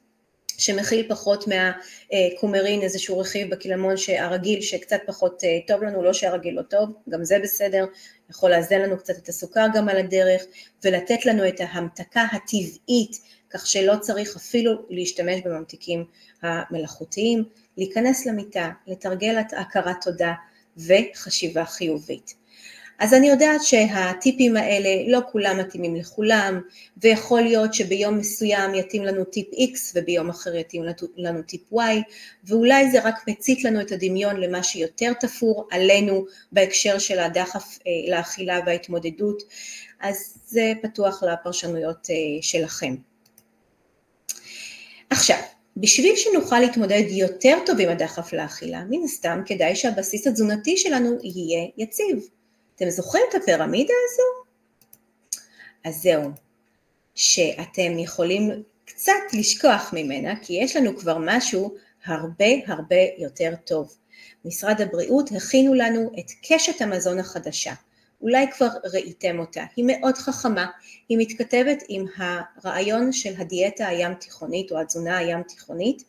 שמכיל פחות מהקומרין, איזשהו רכיב בקינמון הרגיל שקצת פחות אה, טוב לנו, לא שהרגיל לא טוב, גם זה בסדר, יכול לאזן לנו קצת את הסוכר גם על הדרך, ולתת לנו את ההמתקה הטבעית, כך שלא צריך אפילו להשתמש בממתיקים המלאכותיים, להיכנס למיטה, לתרגל הכרת תודה וחשיבה חיובית. אז אני יודעת שהטיפים האלה לא כולם מתאימים לכולם, ויכול להיות שביום מסוים יתאים לנו טיפ X וביום אחר יתאים לנו טיפ Y, ואולי זה רק מצית לנו את הדמיון למה שיותר תפור עלינו בהקשר של הדחף אה, לאכילה וההתמודדות, אז זה פתוח לפרשנויות אה, שלכם. עכשיו, בשביל שנוכל להתמודד יותר טוב עם הדחף לאכילה, מן הסתם כדאי שהבסיס התזונתי שלנו יהיה יציב. אתם זוכרים את הפירמידה הזו? אז זהו, שאתם יכולים קצת לשכוח ממנה, כי יש לנו כבר משהו הרבה הרבה יותר טוב. משרד הבריאות הכינו לנו את קשת המזון החדשה. אולי כבר ראיתם אותה, היא מאוד חכמה, היא מתכתבת עם הרעיון של הדיאטה הים תיכונית או התזונה הים תיכונית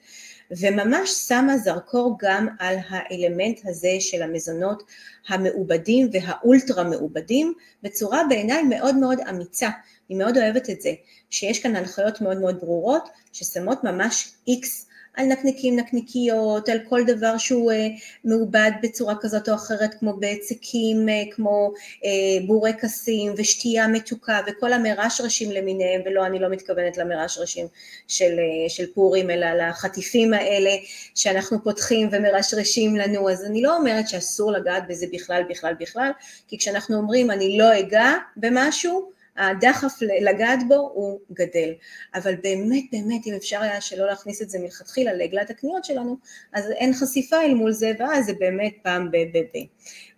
וממש שמה זרקור גם על האלמנט הזה של המזונות המעובדים והאולטרה מעובדים בצורה בעיניי מאוד מאוד אמיצה, אני מאוד אוהבת את זה, שיש כאן הנחיות מאוד מאוד ברורות ששמות ממש איקס על נקניקים, נקניקיות, על כל דבר שהוא אה, מעובד בצורה כזאת או אחרת, כמו בצקים, אה, כמו אה, בורקסים ושתייה מתוקה וכל המרש ראשים למיניהם, ולא, אני לא מתכוונת למרש ראשים של, של פורים, אלא לחטיפים האלה שאנחנו פותחים ומרשרשים לנו, אז אני לא אומרת שאסור לגעת בזה בכלל, בכלל, בכלל, כי כשאנחנו אומרים אני לא אגע במשהו, הדחף לגעת בו הוא גדל. אבל באמת באמת אם אפשר היה שלא להכניס את זה מלכתחילה לעגלת הקניות שלנו, אז אין חשיפה אל מול זה, ואז זה באמת פעם ב... ב... ב.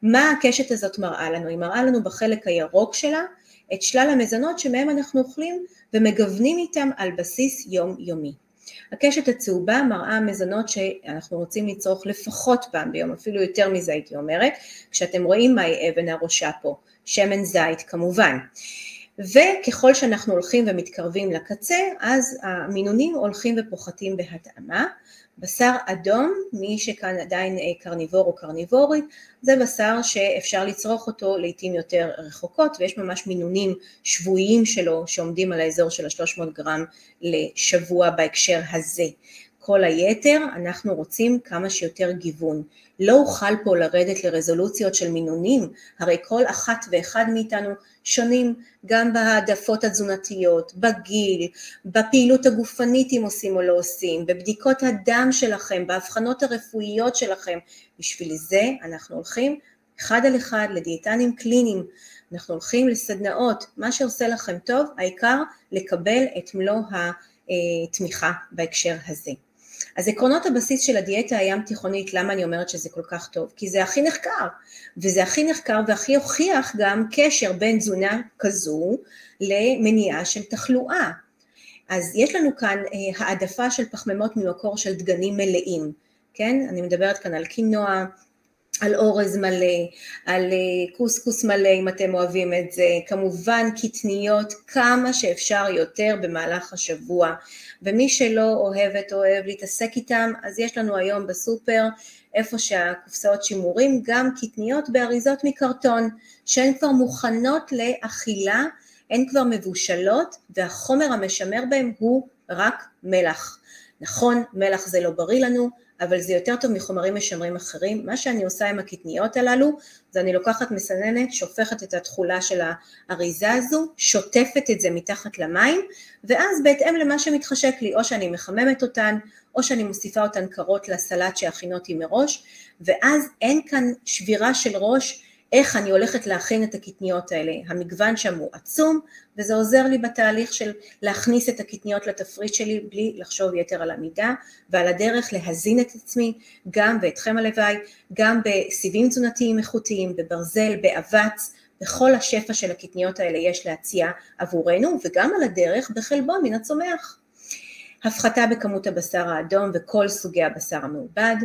מה הקשת הזאת מראה לנו? היא מראה לנו בחלק הירוק שלה את שלל המזונות שמהם אנחנו אוכלים ומגוונים איתם על בסיס יומיומי. הקשת הצהובה מראה מזונות שאנחנו רוצים לצרוך לפחות פעם ביום, אפילו יותר מזה הייתי אומרת, כשאתם רואים מהי אבן הראשה פה, שמן זית כמובן. וככל שאנחנו הולכים ומתקרבים לקצה, אז המינונים הולכים ופוחתים בהתאמה. בשר אדום, מי שכאן עדיין אה, קרניבור או קרניבורית, זה בשר שאפשר לצרוך אותו לעיתים יותר רחוקות, ויש ממש מינונים שבועיים שלו שעומדים על האזור של ה-300 גרם לשבוע בהקשר הזה. כל היתר אנחנו רוצים כמה שיותר גיוון. לא אוכל פה לרדת לרזולוציות של מינונים, הרי כל אחת ואחד מאיתנו שונים גם בהעדפות התזונתיות, בגיל, בפעילות הגופנית אם עושים או לא עושים, בבדיקות הדם שלכם, בהבחנות הרפואיות שלכם. בשביל זה אנחנו הולכים אחד על אחד לדיאטנים קליניים, אנחנו הולכים לסדנאות, מה שעושה לכם טוב, העיקר לקבל את מלוא התמיכה בהקשר הזה. אז עקרונות הבסיס של הדיאטה הים תיכונית, למה אני אומרת שזה כל כך טוב? כי זה הכי נחקר, וזה הכי נחקר והכי הוכיח גם קשר בין תזונה כזו למניעה של תחלואה. אז יש לנו כאן אה, העדפה של פחמימות ממקור של דגנים מלאים, כן? אני מדברת כאן על קינוע, על אורז מלא, על אה, קוסקוס מלא אם אתם אוהבים את זה, כמובן קטניות כמה שאפשר יותר במהלך השבוע, ומי שלא אוהבת או אוהב להתעסק איתם, אז יש לנו היום בסופר, איפה שהקופסאות שימורים, גם קטניות באריזות מקרטון, שהן כבר מוכנות לאכילה, הן כבר מבושלות, והחומר המשמר בהם הוא רק מלח. נכון, מלח זה לא בריא לנו, אבל זה יותר טוב מחומרים משמרים אחרים. מה שאני עושה עם הקטניות הללו, זה אני לוקחת מסננת, שופכת את התכולה של האריזה הזו, שוטפת את זה מתחת למים, ואז בהתאם למה שמתחשק לי, או שאני מחממת אותן, או שאני מוסיפה אותן קרות לסלט שהכינותי מראש, ואז אין כאן שבירה של ראש איך אני הולכת להכין את הקטניות האלה. המגוון שם הוא עצום, וזה עוזר לי בתהליך של להכניס את הקטניות לתפריט שלי בלי לחשוב יתר על המידה, ועל הדרך להזין את עצמי, גם ואתכם הלוואי, גם בסיבים תזונתיים איכותיים, בברזל, באבץ, בכל השפע של הקטניות האלה יש להציע עבורנו, וגם על הדרך בחלבון מן הצומח. הפחתה בכמות הבשר האדום וכל סוגי הבשר המעובד,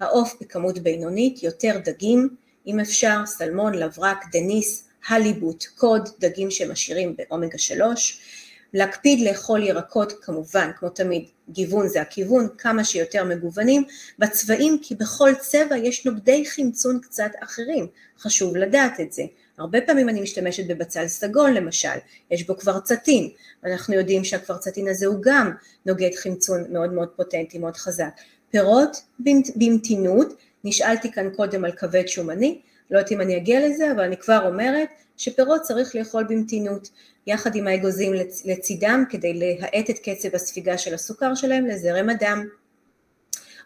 העוף בכמות בינונית, יותר דגים, אם אפשר, סלמון, לברק, דניס, הליבוט, קוד, דגים שמשאירים באומגה 3, להקפיד לאכול ירקות כמובן, כמו תמיד, גיוון זה הכיוון, כמה שיותר מגוונים, בצבעים כי בכל צבע יש נוגדי חמצון קצת אחרים, חשוב לדעת את זה. הרבה פעמים אני משתמשת בבצל סגול למשל, יש בו קוורצטין, ואנחנו יודעים שהקוורצטין הזה הוא גם נוגד חמצון מאוד מאוד פוטנטי, מאוד חזק. פירות במתינות, נשאלתי כאן קודם על כבד שומני, לא יודעת אם אני אגיע לזה, אבל אני כבר אומרת שפירות צריך לאכול במתינות, יחד עם האגוזים לצידם, כדי להאט את קצב הספיגה של הסוכר שלהם לזרם הדם.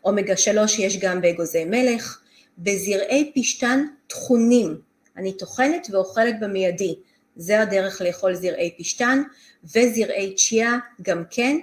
אומגה 3 יש גם באגוזי מלך, בזרעי פשטן טחונים, אני טוחנת ואוכלת במיידי, זה הדרך לאכול זרעי פשטן, וזרעי צ'יה גם כן,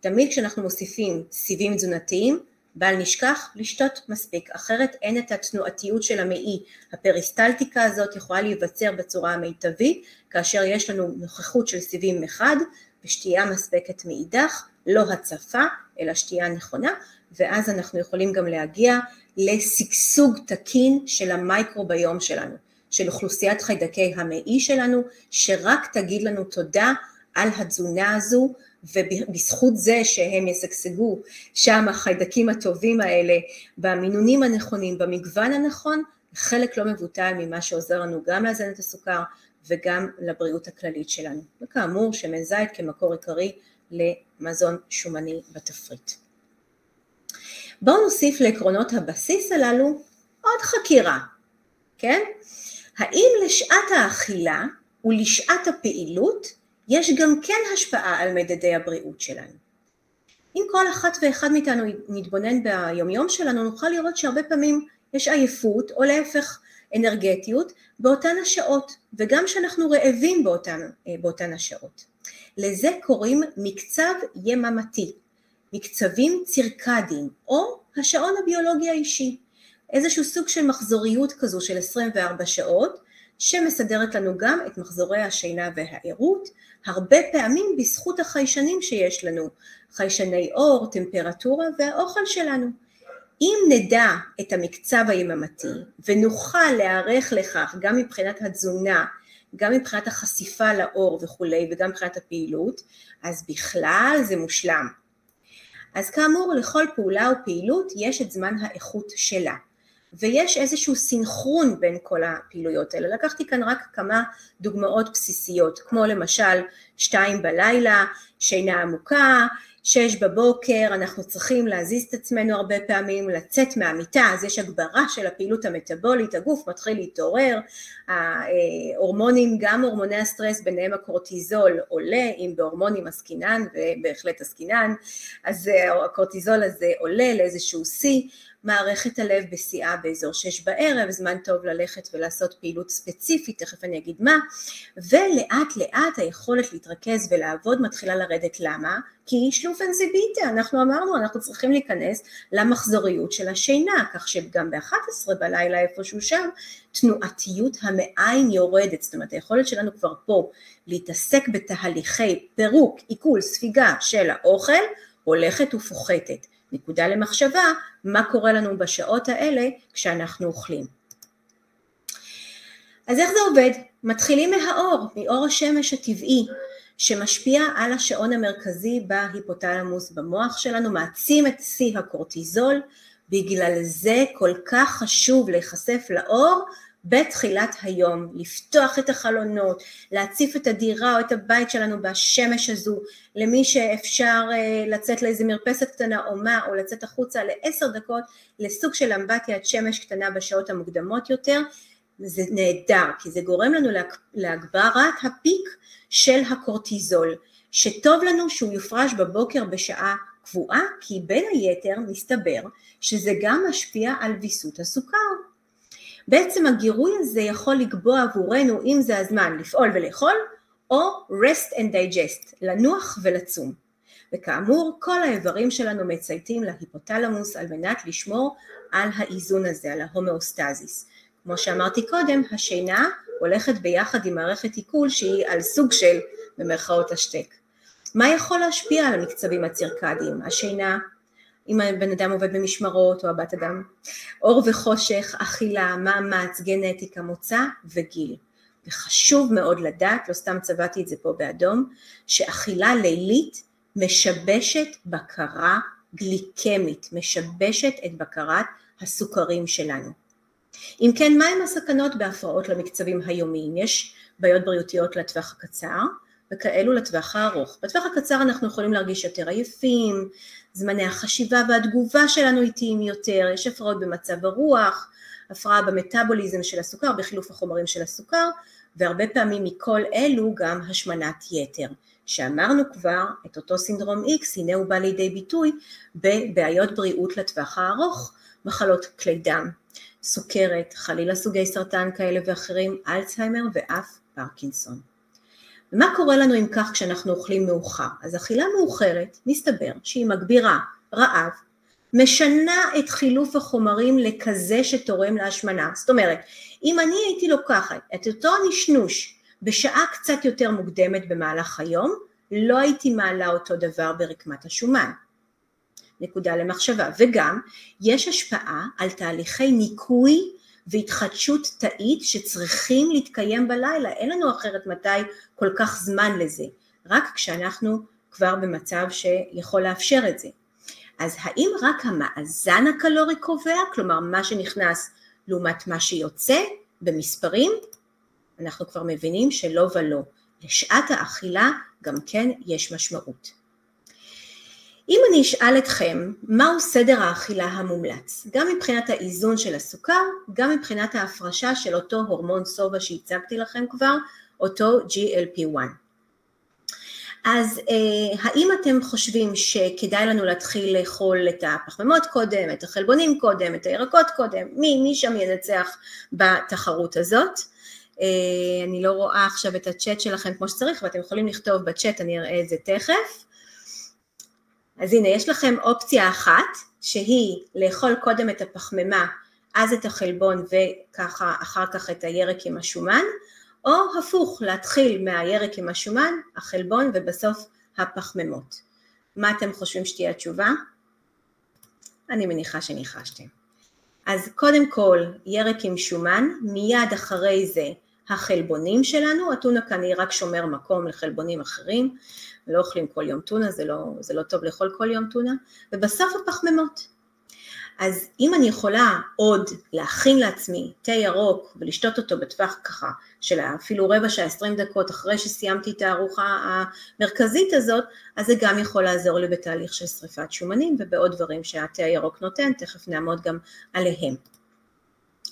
תמיד כשאנחנו מוסיפים סיבים תזונתיים, בל נשכח לשתות מספיק, אחרת אין את התנועתיות של המעי. הפריסטלטיקה הזאת יכולה להיווצר בצורה המיטבית, כאשר יש לנו נוכחות של סיבים מחד ושתייה מספקת מאידך, לא הצפה, אלא שתייה נכונה, ואז אנחנו יכולים גם להגיע לשגשוג תקין של המייקרוביום שלנו, של אוכלוסיית חיידקי המעי שלנו, שרק תגיד לנו תודה על התזונה הזו, ובזכות זה שהם ישגשגו שם החיידקים הטובים האלה במינונים הנכונים, במגוון הנכון, חלק לא מבוטל ממה שעוזר לנו גם לאזן את הסוכר וגם לבריאות הכללית שלנו. וכאמור שמן זית כמקור עיקרי למזון שומני בתפריט. בואו נוסיף לעקרונות הבסיס הללו עוד חקירה, כן? האם לשעת האכילה ולשעת הפעילות יש גם כן השפעה על מדדי הבריאות שלנו? אם כל אחת ואחד מאיתנו נתבונן ביומיום שלנו, נוכל לראות שהרבה פעמים יש עייפות, או להפך אנרגטיות, באותן השעות, וגם שאנחנו רעבים באותן, אה, באותן השעות. לזה קוראים מקצב יממתי, מקצבים צירקדיים, או השעון הביולוגי האישי, איזשהו סוג של מחזוריות כזו של 24 שעות, שמסדרת לנו גם את מחזורי השינה והערות, הרבה פעמים בזכות החיישנים שיש לנו, חיישני אור, טמפרטורה והאוכל שלנו. אם נדע את המקצב היממתי ונוכל להיערך לכך גם מבחינת התזונה, גם מבחינת החשיפה לאור וכולי וגם מבחינת הפעילות, אז בכלל זה מושלם. אז כאמור לכל פעולה ופעילות יש את זמן האיכות שלה. ויש איזשהו סינכרון בין כל הפעילויות האלה. לקחתי כאן רק כמה דוגמאות בסיסיות, כמו למשל שתיים בלילה, שינה עמוקה, שש בבוקר, אנחנו צריכים להזיז את עצמנו הרבה פעמים, לצאת מהמיטה, אז יש הגברה של הפעילות המטבולית, הגוף מתחיל להתעורר, ההורמונים, גם הורמוני הסטרס, ביניהם הקורטיזול עולה, אם בהורמונים עסקינן, ובהחלט עסקינן, אז הקורטיזול הזה עולה לאיזשהו שיא, מערכת הלב בשיאה באזור שש בערב, זמן טוב ללכת ולעשות פעילות ספציפית, תכף אני אגיד מה, ולאט לאט היכולת להתרכז ולעבוד מתחילה לרדת, למה? כי שלופן זה ביטה, אנחנו אמרנו, אנחנו צריכים להיכנס למחזוריות של השינה, כך שגם ב-11 בלילה איפשהו שם, תנועתיות המעיים יורדת, זאת אומרת היכולת שלנו כבר פה להתעסק בתהליכי פירוק, עיכול, ספיגה של האוכל, הולכת ופוחתת. נקודה למחשבה, מה קורה לנו בשעות האלה כשאנחנו אוכלים. אז איך זה עובד? מתחילים מהאור, מאור השמש הטבעי, שמשפיע על השעון המרכזי בהיפותלמוס במוח שלנו, מעצים את שיא הקורטיזול, בגלל זה כל כך חשוב להיחשף לאור בתחילת היום, לפתוח את החלונות, להציף את הדירה או את הבית שלנו בשמש הזו, למי שאפשר אה, לצאת לאיזה מרפסת קטנה או מה, או לצאת החוצה לעשר דקות לסוג של אמבטיית שמש קטנה בשעות המוקדמות יותר, זה נהדר, כי זה גורם לנו להגברת הפיק של הקורטיזול, שטוב לנו שהוא יופרש בבוקר בשעה קבועה, כי בין היתר מסתבר שזה גם משפיע על ויסות הסוכר. בעצם הגירוי הזה יכול לקבוע עבורנו אם זה הזמן לפעול ולאכול, או rest and digest, לנוח ולצום. וכאמור, כל האיברים שלנו מצייתים להיפותלמוס על מנת לשמור על האיזון הזה, על ההומאוסטזיס. כמו שאמרתי קודם, השינה הולכת ביחד עם מערכת עיכול שהיא על סוג של, במרכאות השתק. מה יכול להשפיע על המקצבים הצירקדיים? השינה, אם הבן אדם עובד במשמרות או הבת אדם, אור וחושך, אכילה, מאמץ, גנטיקה, מוצא וגיל. וחשוב מאוד לדעת, לא סתם צבעתי את זה פה באדום, שאכילה לילית משבשת בקרה גליקמית, משבשת את בקרת הסוכרים שלנו. אם כן, מהם הסכנות בהפרעות למקצבים היומיים? יש בעיות בריאותיות לטווח הקצר וכאלו לטווח הארוך. בטווח הקצר אנחנו יכולים להרגיש יותר עייפים, זמני החשיבה והתגובה שלנו איטיים יותר, יש הפרעות במצב הרוח, הפרעה במטאבוליזם של הסוכר, בחילוף החומרים של הסוכר, והרבה פעמים מכל אלו גם השמנת יתר. שאמרנו כבר את אותו סינדרום X, הנה הוא בא לידי ביטוי בבעיות בריאות לטווח הארוך, מחלות כלי דם, סוכרת, חלילה סוגי סרטן כאלה ואחרים, אלצהיימר ואף פרקינסון. ומה קורה לנו אם כך כשאנחנו אוכלים מאוחר? אז אכילה מאוחרת, מסתבר שהיא מגבירה רעב, משנה את חילוף החומרים לכזה שתורם להשמנה. זאת אומרת, אם אני הייתי לוקחת את אותו נשנוש בשעה קצת יותר מוקדמת במהלך היום, לא הייתי מעלה אותו דבר ברקמת השומן. נקודה למחשבה. וגם, יש השפעה על תהליכי ניקוי והתחדשות תאית שצריכים להתקיים בלילה, אין לנו אחרת מתי כל כך זמן לזה, רק כשאנחנו כבר במצב שיכול לאפשר את זה. אז האם רק המאזן הקלורי קובע, כלומר מה שנכנס לעומת מה שיוצא במספרים? אנחנו כבר מבינים שלא ולא. לשעת האכילה גם כן יש משמעות. אם אני אשאל אתכם מהו סדר האכילה המומלץ, גם מבחינת האיזון של הסוכר, גם מבחינת ההפרשה של אותו הורמון סובה שהצגתי לכם כבר, אותו GLP-1. אז אה, האם אתם חושבים שכדאי לנו להתחיל לאכול את הפחמימות קודם, את החלבונים קודם, את הירקות קודם, מי, מי שם ינצח בתחרות הזאת? אה, אני לא רואה עכשיו את הצ'אט שלכם כמו שצריך, ואתם יכולים לכתוב בצ'אט, אני אראה את זה תכף. אז הנה, יש לכם אופציה אחת, שהיא לאכול קודם את הפחמימה, אז את החלבון וככה אחר כך את הירק עם השומן, או הפוך, להתחיל מהירק עם השומן, החלבון ובסוף הפחמימות. מה אתם חושבים שתהיה התשובה? אני מניחה שניחשתם. אז קודם כל ירק עם שומן, מיד אחרי זה החלבונים שלנו, הטונה כאן היא רק שומר מקום לחלבונים אחרים, לא אוכלים כל יום טונה, זה לא, זה לא טוב לאכול כל יום טונה, ובסוף הפחמימות. אז אם אני יכולה עוד להכין לעצמי תה ירוק ולשתות אותו בטווח ככה של אפילו רבע שעה, עשרים דקות אחרי שסיימתי את הארוחה המרכזית הזאת, אז זה גם יכול לעזור לי בתהליך של שריפת שומנים ובעוד דברים שהתה הירוק נותן, תכף נעמוד גם עליהם.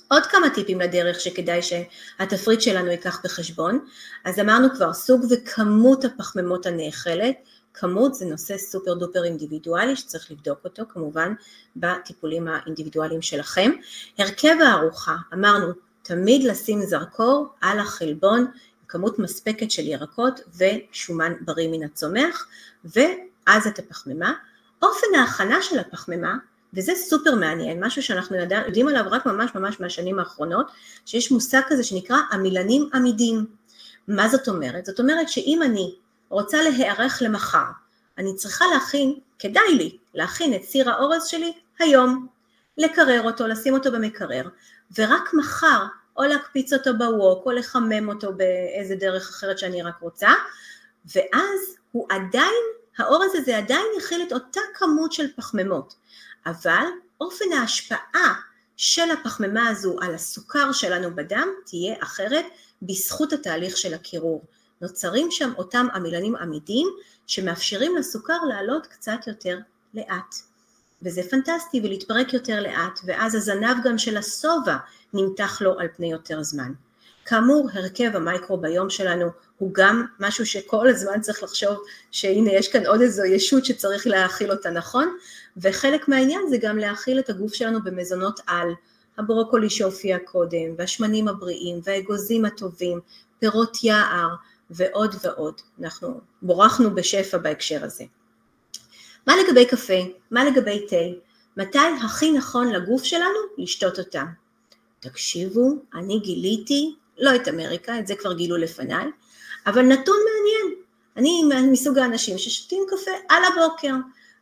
עוד כמה טיפים לדרך שכדאי שהתפריט שלנו ייקח בחשבון, אז אמרנו כבר סוג וכמות הפחמימות הנאכלת, כמות זה נושא סופר דופר אינדיבידואלי שצריך לבדוק אותו כמובן בטיפולים האינדיבידואליים שלכם. הרכב הארוחה, אמרנו תמיד לשים זרקור על החלבון, כמות מספקת של ירקות ושומן בריא מן הצומח, ואז את הפחמימה. אופן ההכנה של הפחמימה וזה סופר מעניין, משהו שאנחנו יודע, יודעים עליו רק ממש ממש מהשנים האחרונות, שיש מושג כזה שנקרא המילנים עמידים. מה זאת אומרת? זאת אומרת שאם אני רוצה להיערך למחר, אני צריכה להכין, כדאי לי להכין את סיר האורז שלי היום, לקרר אותו, לשים אותו במקרר, ורק מחר או להקפיץ אותו בווק או לחמם אותו באיזה דרך אחרת שאני רק רוצה, ואז הוא עדיין, האורז הזה עדיין יכיל את אותה כמות של פחמימות. אבל אופן ההשפעה של הפחמימה הזו על הסוכר שלנו בדם תהיה אחרת בזכות התהליך של הקירור. נוצרים שם אותם עמילנים עמידים שמאפשרים לסוכר לעלות קצת יותר לאט. וזה פנטסטי ולהתפרק יותר לאט, ואז הזנב גם של השובע נמתח לו על פני יותר זמן. כאמור, הרכב המייקרוביום שלנו הוא גם משהו שכל הזמן צריך לחשוב שהנה יש כאן עוד איזו ישות שצריך להאכיל אותה נכון, וחלק מהעניין זה גם להאכיל את הגוף שלנו במזונות על, הברוקולי שהופיע קודם, והשמנים הבריאים, והאגוזים הטובים, פירות יער ועוד ועוד. אנחנו בורחנו בשפע בהקשר הזה. מה לגבי קפה? מה לגבי תה? מתי הכי נכון לגוף שלנו לשתות אותם? תקשיבו, אני גיליתי, לא את אמריקה, את זה כבר גילו לפניי, אבל נתון מעניין, אני מסוג האנשים ששותים קפה על הבוקר,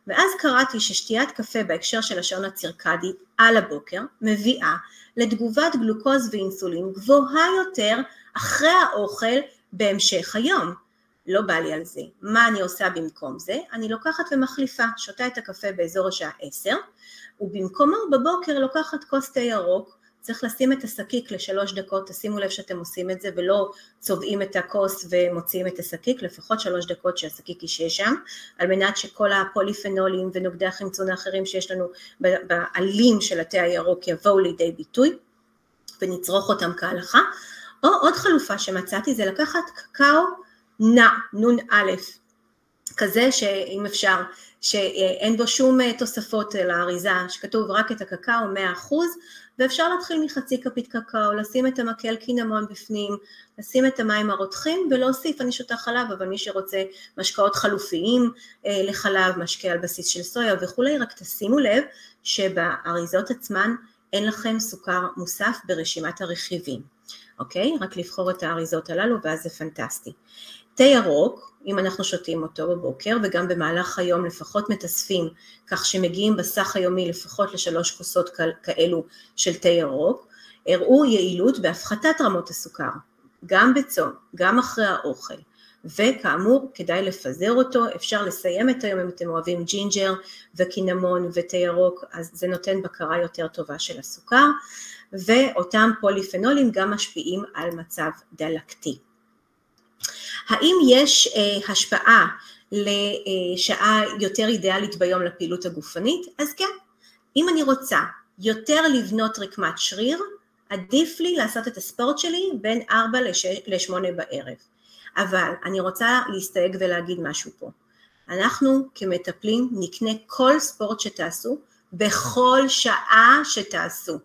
ואז קראתי ששתיית קפה בהקשר של השעון הצירקדי על הבוקר מביאה לתגובת גלוקוז ואינסולין גבוהה יותר אחרי האוכל בהמשך היום. לא בא לי על זה. מה אני עושה במקום זה? אני לוקחת ומחליפה, שותה את הקפה באזור השעה 10, ובמקומו בבוקר לוקחת כוס תה ירוק, צריך לשים את השקיק לשלוש דקות, תשימו לב שאתם עושים את זה ולא צובעים את הכוס ומוציאים את השקיק, לפחות שלוש דקות שהשקיק ישהה שם, על מנת שכל הפוליפנולים ונוגדי החמצון האחרים שיש לנו בעלים של התה הירוק יבואו לידי ביטוי ונצרוך אותם כהלכה, או עוד חלופה שמצאתי זה לקחת קקאו נע, נ"א, כזה שאם אפשר, שאין בו שום תוספות לאריזה, שכתוב רק את הקקאו 100%, ואפשר להתחיל מחצי כפית קקאו, לשים את המקל קינמון בפנים, לשים את המים הרותחים ולהוסיף, אני שותה חלב, אבל מי שרוצה משקאות חלופיים אה, לחלב, משקה על בסיס של סויה וכולי, רק תשימו לב שבאריזות עצמן אין לכם סוכר מוסף ברשימת הרכיבים, אוקיי? רק לבחור את האריזות הללו ואז זה פנטסטי. תה ירוק, אם אנחנו שותים אותו בבוקר וגם במהלך היום לפחות מתאספים כך שמגיעים בסך היומי לפחות לשלוש כוסות כאלו של תה ירוק, הראו יעילות בהפחתת רמות הסוכר, גם בצום, גם אחרי האוכל, וכאמור כדאי לפזר אותו, אפשר לסיים את היום אם אתם אוהבים ג'ינג'ר וקינמון ותה ירוק, אז זה נותן בקרה יותר טובה של הסוכר, ואותם פוליפנולים גם משפיעים על מצב דלקתי. האם יש אה, השפעה לשעה יותר אידיאלית ביום לפעילות הגופנית, אז כן, אם אני רוצה יותר לבנות רקמת שריר, עדיף לי לעשות את הספורט שלי בין 4 ל-8 בערב. אבל אני רוצה להסתייג ולהגיד משהו פה. אנחנו כמטפלים נקנה כל ספורט שתעשו בכל שעה שתעשו,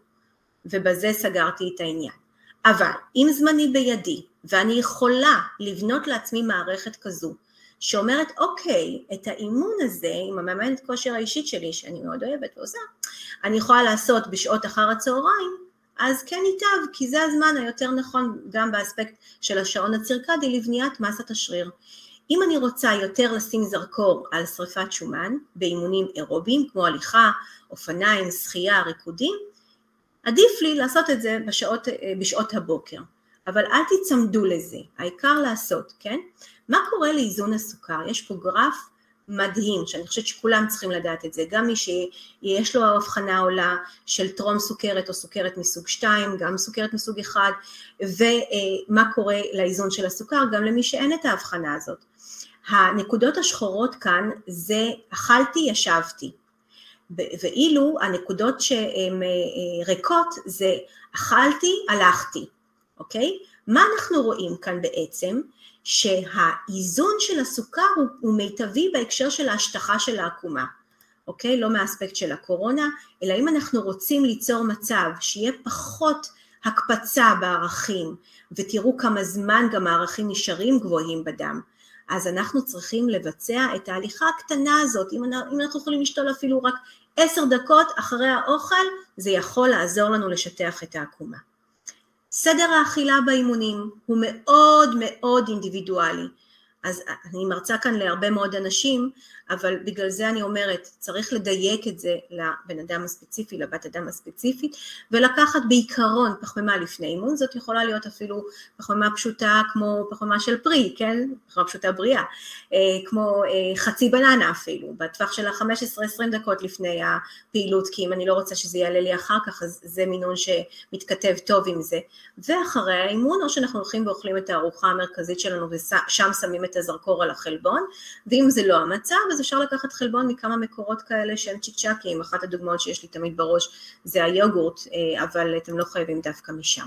ובזה סגרתי את העניין. אבל אם זמני בידי ואני יכולה לבנות לעצמי מערכת כזו שאומרת אוקיי, את האימון הזה עם המאמנת כושר האישית שלי שאני מאוד אוהבת ועושה, אני יכולה לעשות בשעות אחר הצהריים, אז כן ייטב, כי זה הזמן היותר נכון גם באספקט של השעון הצירקדי לבניית מסת השריר. אם אני רוצה יותר לשים זרקור על שריפת שומן באימונים אירוביים כמו הליכה, אופניים, שחייה, ריקודים, עדיף לי לעשות את זה בשעות, בשעות הבוקר. אבל אל תיצמדו לזה, העיקר לעשות, כן? מה קורה לאיזון הסוכר? יש פה גרף מדהים, שאני חושבת שכולם צריכים לדעת את זה, גם מי שיש לו הבחנה עולה של טרום סוכרת או סוכרת מסוג 2, גם סוכרת מסוג 1, ומה קורה לאיזון של הסוכר, גם למי שאין את ההבחנה הזאת. הנקודות השחורות כאן זה אכלתי, ישבתי, ואילו הנקודות שהן אה, ריקות זה אכלתי, הלכתי, אוקיי? מה אנחנו רואים כאן בעצם? שהאיזון של הסוכר הוא, הוא מיטבי בהקשר של ההשטחה של העקומה, אוקיי? לא מהאספקט של הקורונה, אלא אם אנחנו רוצים ליצור מצב שיהיה פחות הקפצה בערכים, ותראו כמה זמן גם הערכים נשארים גבוהים בדם, אז אנחנו צריכים לבצע את ההליכה הקטנה הזאת, אם אנחנו יכולים לשתול אפילו רק עשר דקות אחרי האוכל, זה יכול לעזור לנו לשטח את העקומה. סדר האכילה באימונים הוא מאוד מאוד אינדיבידואלי. אז אני מרצה כאן להרבה מאוד אנשים, אבל בגלל זה אני אומרת, צריך לדייק את זה לבן אדם הספציפי, לבת אדם הספציפית, ולקחת בעיקרון פחמימה לפני אימון, זאת יכולה להיות אפילו פחמימה פשוטה כמו פחמימה של פרי, כן? פחמימה פשוטה בריאה, אה, כמו אה, חצי בננה אפילו, בטווח של ה-15-20 דקות לפני הפעילות, כי אם אני לא רוצה שזה יעלה לי אחר כך, אז זה מינון שמתכתב טוב עם זה. ואחרי האימון, או שאנחנו הולכים ואוכלים את הארוחה המרכזית שלנו ושם שמים את הזרקור על החלבון, ואם זה לא המצב, אז אפשר לקחת חלבון מכמה מקורות כאלה שהם צ'יק אחת הדוגמאות שיש לי תמיד בראש זה היוגורט, אה, אבל אתם לא חייבים דווקא משם.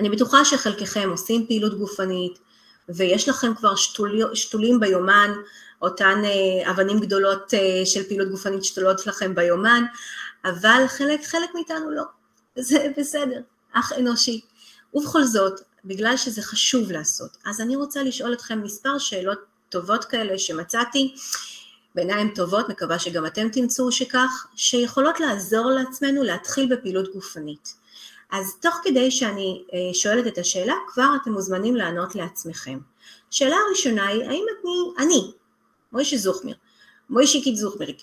אני בטוחה שחלקכם עושים פעילות גופנית, ויש לכם כבר שתול, שתולים ביומן, אותן אה, אבנים גדולות אה, של פעילות גופנית שתולות לכם ביומן, אבל חלק, חלק מאיתנו לא, זה בסדר, אך אנושי. ובכל זאת, בגלל שזה חשוב לעשות. אז אני רוצה לשאול אתכם מספר שאלות טובות כאלה שמצאתי, בעיניים טובות, מקווה שגם אתם תמצאו שכך, שיכולות לעזור לעצמנו להתחיל בפעילות גופנית. אז תוך כדי שאני אה, שואלת את השאלה, כבר אתם מוזמנים לענות לעצמכם. שאלה הראשונה היא, האם אני, אני, מוישי זוכמיר, מוישיקית זוכמירית,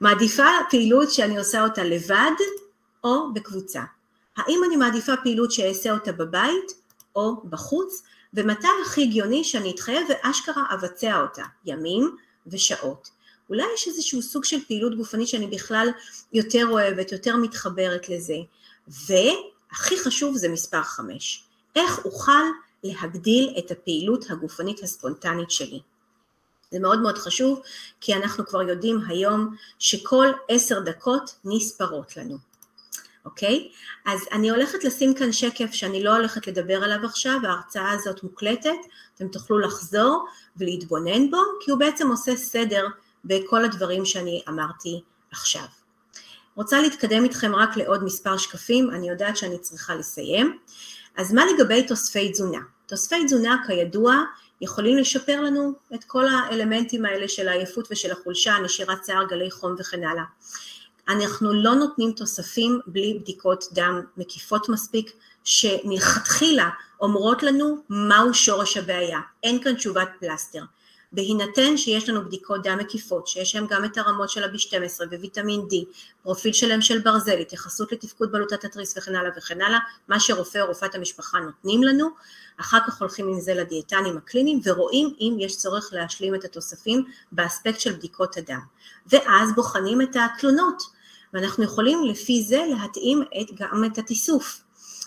מעדיפה פעילות שאני עושה אותה לבד או בקבוצה? האם אני מעדיפה פעילות שאעשה אותה בבית או בחוץ, ומתי הכי הגיוני שאני אתחייב ואשכרה אבצע אותה, ימים ושעות. אולי יש איזשהו סוג של פעילות גופנית שאני בכלל יותר אוהבת, יותר מתחברת לזה. והכי חשוב זה מספר חמש, איך אוכל להגדיל את הפעילות הגופנית הספונטנית שלי. זה מאוד מאוד חשוב, כי אנחנו כבר יודעים היום שכל עשר דקות נספרות לנו. אוקיי? אז אני הולכת לשים כאן שקף שאני לא הולכת לדבר עליו עכשיו, ההרצאה הזאת מוקלטת, אתם תוכלו לחזור ולהתבונן בו, כי הוא בעצם עושה סדר בכל הדברים שאני אמרתי עכשיו. רוצה להתקדם איתכם רק לעוד מספר שקפים, אני יודעת שאני צריכה לסיים. אז מה לגבי תוספי תזונה? תוספי תזונה כידוע יכולים לשפר לנו את כל האלמנטים האלה של העייפות ושל החולשה, נשירת שיער, גלי חום וכן הלאה. אנחנו לא נותנים תוספים בלי בדיקות דם מקיפות מספיק, שמלכתחילה אומרות לנו מהו שורש הבעיה, אין כאן תשובת פלסטר. בהינתן שיש לנו בדיקות דם מקיפות, שיש להם גם את הרמות של ה-B12 וויטמין D, פרופיל שלהם של ברזל, התייחסות לתפקוד בלוטת התריס וכן הלאה וכן הלאה, מה שרופא או רופאת המשפחה נותנים לנו, אחר כך הולכים עם זה לדיאטנים הקליניים ורואים אם יש צורך להשלים את התוספים באספקט של בדיקות הדם. ואז בוחנים את התלונות, ואנחנו יכולים לפי זה להתאים את, גם את התיסוף,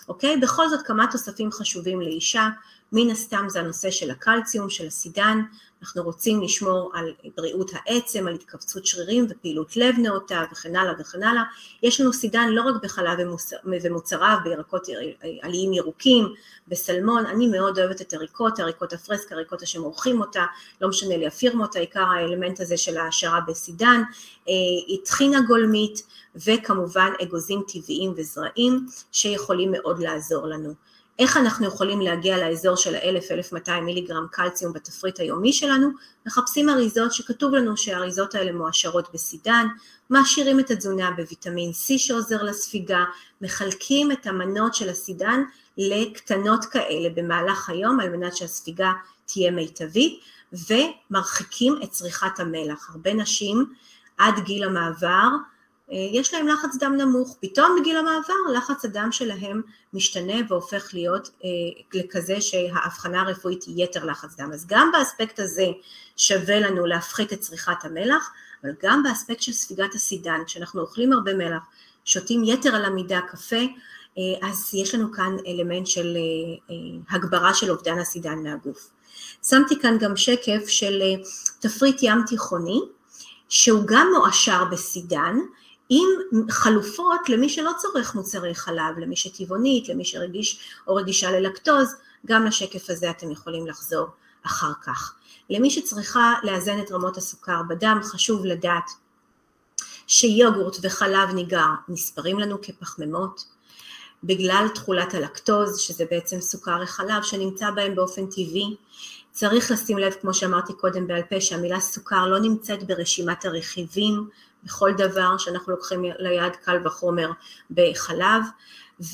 אוקיי? בכל זאת כמה תוספים חשובים לאישה, מן הסתם זה הנושא של הקלציום, של הסידן, אנחנו רוצים לשמור על בריאות העצם, על התכווצות שרירים ופעילות לב נאותה וכן הלאה וכן הלאה. יש לנו סידן לא רק בחלב ומוצריו, בירקות עליים ירוקים, בסלמון, אני מאוד אוהבת את הריקוטה, הריקוטה פרסקה, הריקוטה שמורחים אותה, לא משנה לי הפירמות, העיקר האלמנט הזה של ההעשרה בסידן, אה, טחינה גולמית וכמובן אגוזים טבעיים וזרעים שיכולים מאוד לעזור לנו. איך אנחנו יכולים להגיע לאזור של ה-1000-1200 מיליגרם קלציום בתפריט היומי שלנו? מחפשים אריזות שכתוב לנו שהאריזות האלה מועשרות בסידן, מעשירים את התזונה בוויטמין C שעוזר לספיגה, מחלקים את המנות של הסידן לקטנות כאלה במהלך היום על מנת שהספיגה תהיה מיטבית ומרחיקים את צריכת המלח. הרבה נשים עד גיל המעבר יש להם לחץ דם נמוך, פתאום בגיל המעבר לחץ הדם שלהם משתנה והופך להיות אה, לכזה שהאבחנה הרפואית היא יתר לחץ דם. אז גם באספקט הזה שווה לנו להפחית את צריכת המלח, אבל גם באספקט של ספיגת הסידן, כשאנחנו אוכלים הרבה מלח, שותים יתר על המידה קפה, אה, אז יש לנו כאן אלמנט של הגברה של אובדן הסידן מהגוף. שמתי כאן גם שקף של תפריט ים תיכוני, שהוא גם מועשר בסידן, עם חלופות למי שלא צורך מוצרי חלב, למי שטבעונית, למי שרגיש או רגישה ללקטוז, גם לשקף הזה אתם יכולים לחזור אחר כך. למי שצריכה לאזן את רמות הסוכר בדם, חשוב לדעת שיוגורט וחלב ניגר נספרים לנו כפחמימות, בגלל תכולת הלקטוז, שזה בעצם סוכר החלב שנמצא בהם באופן טבעי. צריך לשים לב, כמו שאמרתי קודם בעל פה, שהמילה סוכר לא נמצאת ברשימת הרכיבים בכל דבר שאנחנו לוקחים ליד קל וחומר בחלב,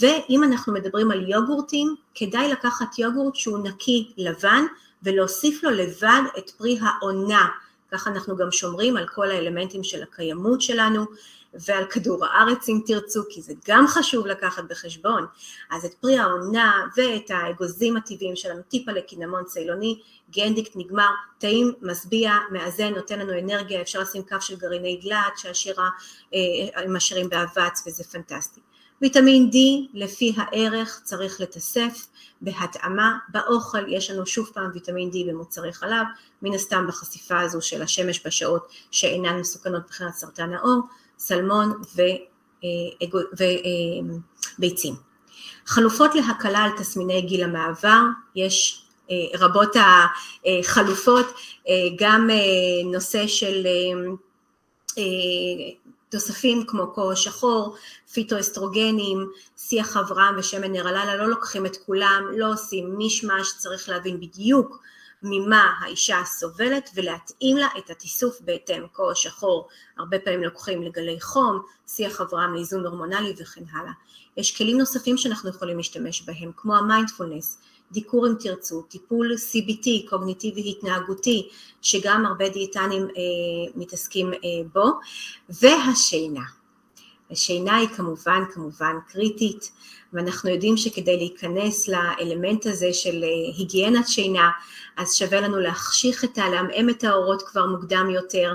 ואם אנחנו מדברים על יוגורטים, כדאי לקחת יוגורט שהוא נקי לבן ולהוסיף לו לבד את פרי העונה, ככה אנחנו גם שומרים על כל האלמנטים של הקיימות שלנו ועל כדור הארץ אם תרצו, כי זה גם חשוב לקחת בחשבון. אז את פרי העונה ואת האגוזים הטבעיים שלנו, טיפה לקינמון צילוני, גנדיקט נגמר, טעים, משביע, מאזן, נותן לנו אנרגיה, אפשר לשים כף של גרעיני דלעת שהשירה אה, משאירים באבץ וזה פנטסטי. ויטמין D לפי הערך צריך לתסף בהתאמה, באוכל יש לנו שוב פעם ויטמין D במוצרי חלב, מן הסתם בחשיפה הזו של השמש בשעות שאינן מסוכנות מבחינת סרטן העור, סלמון וביצים. אה, אה, חלופות להקלה על תסמיני גיל המעבר, יש אה, רבות החלופות, גם נושא של תוספים כמו קור שחור, פיטואסטרוגנים, שיח אברהם ושמן נרללה, לא לוקחים את כולם, לא עושים מישמש, צריך להבין בדיוק ממה האישה סובלת ולהתאים לה את התיסוף בהתאם, קור שחור הרבה פעמים לוקחים לגלי חום, שיח אברהם לאיזון הורמונלי וכן הלאה. יש כלים נוספים שאנחנו יכולים להשתמש בהם כמו המיינדפולנס, דיקור אם תרצו, טיפול CBT, קוגניטיבי התנהגותי, שגם הרבה דיאטנים אה, מתעסקים אה, בו, והשינה. השינה היא כמובן כמובן קריטית, ואנחנו יודעים שכדי להיכנס לאלמנט הזה של אה, היגיינת שינה, אז שווה לנו להחשיך את ה... לעמעם את האורות כבר מוקדם יותר,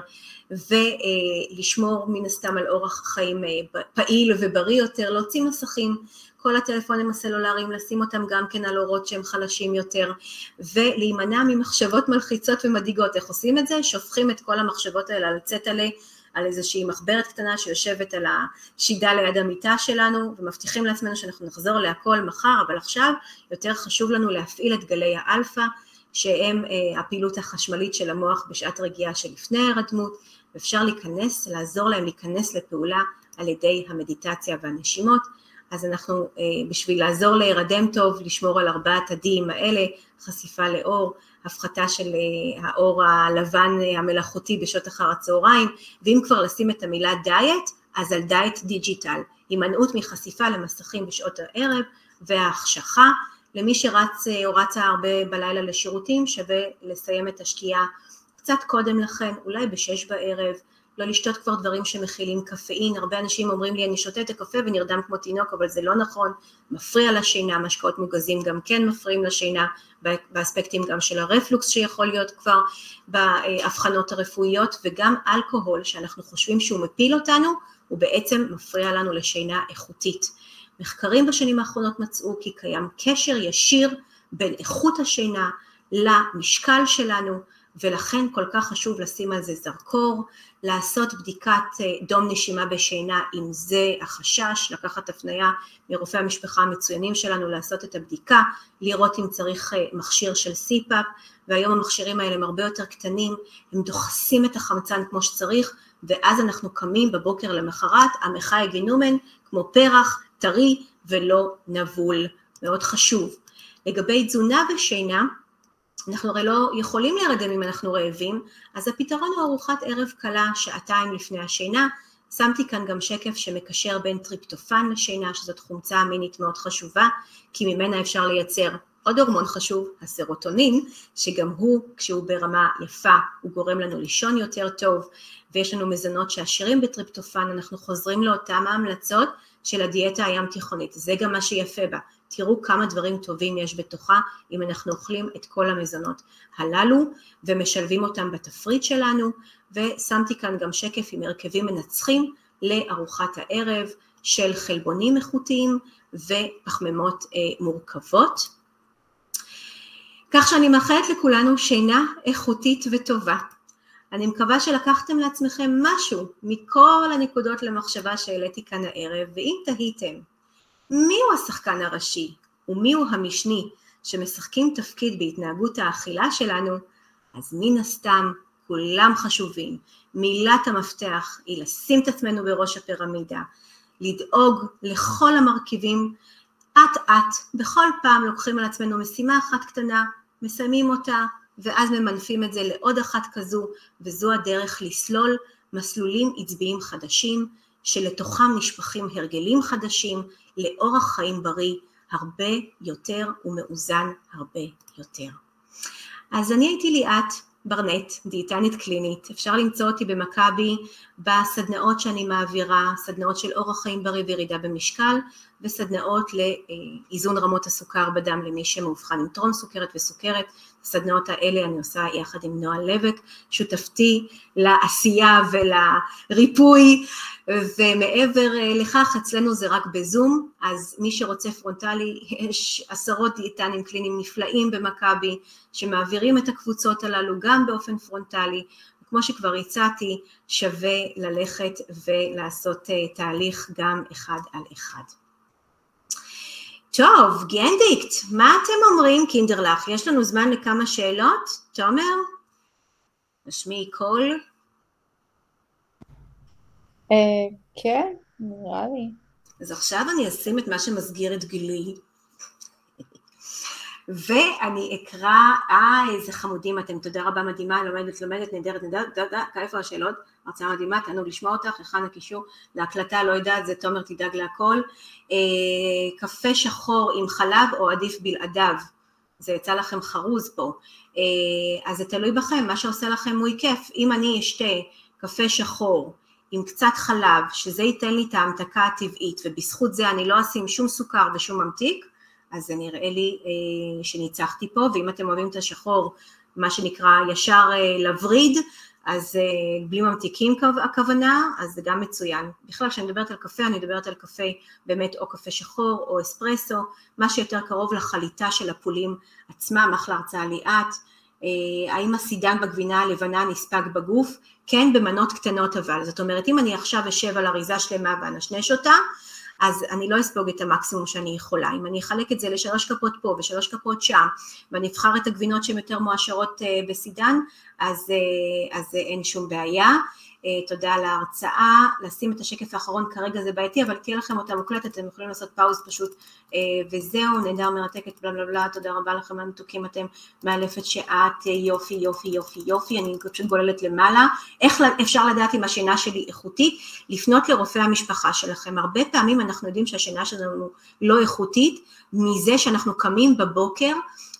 ולשמור מן הסתם על אורח חיים אה, פעיל ובריא יותר, להוציא מסכים, כל הטלפונים הסלולריים, לשים אותם גם כן על אורות שהם חלשים יותר, ולהימנע ממחשבות מלחיצות ומדאיגות. איך עושים את זה? שופכים את כל המחשבות האלה על צטלה, על איזושהי מחברת קטנה שיושבת על השידה ליד המיטה שלנו, ומבטיחים לעצמנו שאנחנו נחזור להכל מחר, אבל עכשיו יותר חשוב לנו להפעיל את גלי האלפא, שהם אה, הפעילות החשמלית של המוח בשעת רגיעה שלפני ההירדמות, ואפשר להיכנס, לעזור להם להיכנס לפעולה על ידי המדיטציה והנשימות. אז אנחנו, אה, בשביל לעזור להירדם טוב, לשמור על ארבעת הדים האלה, חשיפה לאור, הפחתה של אה, האור הלבן אה, המלאכותי בשעות אחר הצהריים, ואם כבר לשים את המילה דיאט, אז על דיאט דיג'יטל, הימנעות מחשיפה למסכים בשעות הערב וההחשכה. למי שרץ או רצה הרבה בלילה לשירותים, שווה לסיים את השתייה קצת קודם לכן, אולי בשש בערב, לא לשתות כבר דברים שמכילים קפאין, הרבה אנשים אומרים לי אני שותה את הקפה ונרדם כמו תינוק, אבל זה לא נכון, מפריע לשינה, משקאות מוגזים גם כן מפריעים לשינה, באספקטים גם של הרפלוקס שיכול להיות כבר בהבחנות הרפואיות, וגם אלכוהול שאנחנו חושבים שהוא מפיל אותנו, הוא בעצם מפריע לנו לשינה איכותית. מחקרים בשנים האחרונות מצאו כי קיים קשר ישיר בין איכות השינה למשקל שלנו, ולכן כל כך חשוב לשים על זה זרקור, לעשות בדיקת אה, דום נשימה בשינה אם זה החשש, לקחת הפנייה מרופאי המשפחה המצוינים שלנו לעשות את הבדיקה, לראות אם צריך אה, מכשיר של סיפאפ, והיום המכשירים האלה הם הרבה יותר קטנים, הם דוחסים את החמצן כמו שצריך, ואז אנחנו קמים בבוקר למחרת, המחי גינומן כמו פרח, טרי ולא נבול, מאוד חשוב. לגבי תזונה ושינה, אנחנו הרי לא יכולים להירדם אם אנחנו רעבים, אז הפתרון הוא ארוחת ערב קלה שעתיים לפני השינה. שמתי כאן גם שקף שמקשר בין טריפטופן לשינה, שזאת חומצה אמינית מאוד חשובה, כי ממנה אפשר לייצר עוד הורמון חשוב, הסרוטונין, שגם הוא, כשהוא ברמה יפה, הוא גורם לנו לישון יותר טוב, ויש לנו מזונות שעשירים בטריפטופן, אנחנו חוזרים לאותם ההמלצות של הדיאטה הים תיכונית, זה גם מה שיפה בה, תראו כמה דברים טובים יש בתוכה אם אנחנו אוכלים את כל המזונות הללו ומשלבים אותם בתפריט שלנו ושמתי כאן גם שקף עם הרכבים מנצחים לארוחת הערב של חלבונים איכותיים ופחמימות אה, מורכבות. כך שאני מאחלת לכולנו שינה איכותית וטובה. אני מקווה שלקחתם לעצמכם משהו מכל הנקודות למחשבה שהעליתי כאן הערב, ואם תהיתם מיהו השחקן הראשי ומיהו המשני שמשחקים תפקיד בהתנהגות האכילה שלנו, אז מן הסתם כולם חשובים. מילת המפתח היא לשים את עצמנו בראש הפירמידה, לדאוג לכל המרכיבים אט אט, בכל פעם לוקחים על עצמנו משימה אחת קטנה, מסיימים אותה ואז ממנפים את זה לעוד אחת כזו וזו הדרך לסלול מסלולים עצביים חדשים שלתוכם נשפכים הרגלים חדשים לאורח חיים בריא הרבה יותר ומאוזן הרבה יותר. אז אני הייתי ליאת ברנט, דיאטנית קלינית, אפשר למצוא אותי במכבי בסדנאות שאני מעבירה, סדנאות של אורח חיים בריא וירידה במשקל וסדנאות לאיזון רמות הסוכר בדם למי שמאובחן עם טרום סוכרת וסוכרת, הסדנאות האלה אני עושה יחד עם נועה לבק, שותפתי לעשייה ולריפוי ומעבר אה, לכך אצלנו זה רק בזום, אז מי שרוצה פרונטלי, יש עשרות דיאטנים קליניים נפלאים במכבי שמעבירים את הקבוצות הללו גם באופן פרונטלי, כמו שכבר הצעתי, שווה ללכת ולעשות אה, תהליך גם אחד על אחד. טוב, געענדיקט, מה אתם אומרים קינדערלעך? יש לנו זמן לכמה שאלות? תומר? תשמיעי קול. אה, כן, נראה לי. אז עכשיו אני אשים את מה שמסגיר את גילי, ואני אקרא, אה, איזה חמודים אתם, תודה רבה, מדהימה, לומדת, לומדת, נהדרת, נהדרת, תודה, איפה השאלות? הרצאה מדהימה, תענוג לשמוע אותך, היכן הקישור להקלטה, לא יודעת, זה תומר תדאג להכל. אה, קפה שחור עם חלב או עדיף בלעדיו, זה יצא לכם חרוז פה, אה, אז זה תלוי בכם, מה שעושה לכם הוא כיף, אם אני אשתה קפה שחור עם קצת חלב, שזה ייתן לי את ההמתקה הטבעית, ובזכות זה אני לא אשים שום סוכר ושום ממתיק, אז זה נראה לי אה, שניצחתי פה, ואם אתם אוהבים את השחור, מה שנקרא ישר אה, לווריד, אז אה, בלי ממתיקים הכוונה, אז זה גם מצוין. בכלל כשאני מדברת על קפה, אני מדברת על קפה באמת או קפה שחור או אספרסו, מה שיותר קרוב לחליטה של הפולים עצמם, אחלה הרצאה ליאת. אה, האם הסידן בגבינה הלבנה נספג בגוף? כן, במנות קטנות אבל. זאת אומרת, אם אני עכשיו אשב על אריזה שלמה ואנשנש אותה, אז אני לא אספוג את המקסימום שאני יכולה. אם אני אחלק את זה לשלוש כפות פה ושלוש כפות שם, ואני אבחר את הגבינות שהן יותר מועשרות אה, בסידן, אז, אה, אז אין שום בעיה. אה, תודה על ההרצאה, לשים את השקף האחרון כרגע זה בעייתי, אבל תהיה לכם אותה מוקלטת, אתם יכולים לעשות פאוז פשוט אה, וזהו, נהדר מרתקת, בלה בלה בלה, תודה רבה לכם המתוקים, אתם מאלפת שאת, אה, יופי יופי יופי יופי, אני פשוט גוללת למעלה, איך אפשר לדעת אם השינה שלי איכותית? לפנות לרופא המשפחה שלכם, הרבה פעמים אנחנו יודעים שהשינה שלנו לא איכותית, מזה שאנחנו קמים בבוקר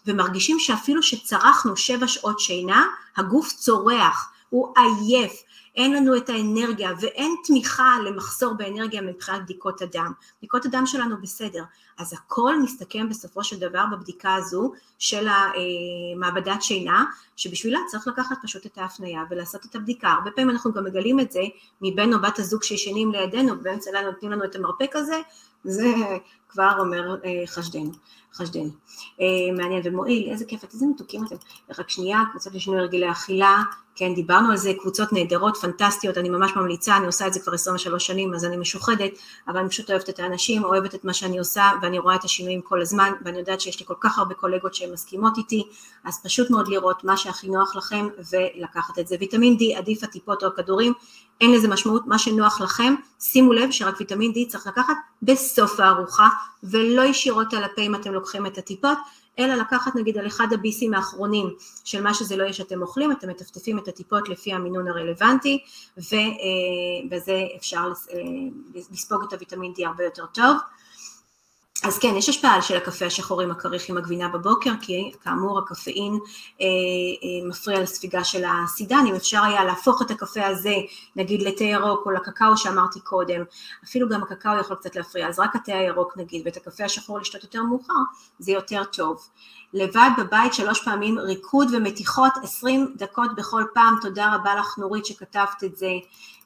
ומרגישים שאפילו שצרכנו שבע שעות שינה, הגוף צורח, הוא עייף, אין לנו את האנרגיה ואין תמיכה למחסור באנרגיה מבחינת בדיקות הדם. בדיקות הדם שלנו בסדר, אז הכל מסתכם בסופו של דבר בבדיקה הזו של המעבדת שינה, שבשבילה צריך לקחת פשוט את ההפניה ולעשות את הבדיקה. הרבה פעמים אנחנו גם מגלים את זה מבן או בת הזוג שישנים לידינו, ובאמצע הלילה נותנים לנו את המרפק הזה, זה כבר אומר אה, חשדן, חשדן. אה, מעניין ומועיל, איזה כיף, איזה מתוקים אתם. רק שנייה, קבוצות לשינוי הרגלי אכילה, כן, דיברנו על זה, קבוצות נהדרות, פנטסטיות, אני ממש ממליצה, אני עושה את זה כבר 23 שנים, אז אני משוחדת, אבל אני פשוט אוהבת את האנשים, אוהבת את מה שאני עושה, ואני רואה את השינויים כל הזמן, ואני יודעת שיש לי כל כך הרבה קולגות שהן מסכימות איתי, אז פשוט מאוד לראות מה שהכי נוח לכם ולקחת את זה. ויטמין D עדיף הטיפות או הכדורים, אין לזה משמעות, מה שנוח לכם, שימו לב שרק ויטמין D צריך לקחת בסוף הארוחה, ולא ישירות על הפה אם אתם לוקחים את הטיפות, אלא לקחת נגיד על אחד הביסים האחרונים של מה שזה לא יהיה שאתם אוכלים, אתם מטפטפים את הטיפות לפי המינון הרלוונטי, ובזה אה, אפשר אה, לספוג את הוויטמין D הרבה יותר טוב. אז כן, יש השפעה של הקפה השחור עם הכריך עם הגבינה בבוקר, כי כאמור הקפאין אה, אה, מפריע לספיגה של הסידן, אם אפשר היה להפוך את הקפה הזה, נגיד לתה ירוק או לקקאו שאמרתי קודם, אפילו גם הקקאו יכול קצת להפריע, אז רק התה הירוק נגיד, ואת הקפה השחור לשתות יותר מאוחר, זה יותר טוב. לבד בבית שלוש פעמים ריקוד ומתיחות, עשרים דקות בכל פעם, תודה רבה לך נורית שכתבת את זה,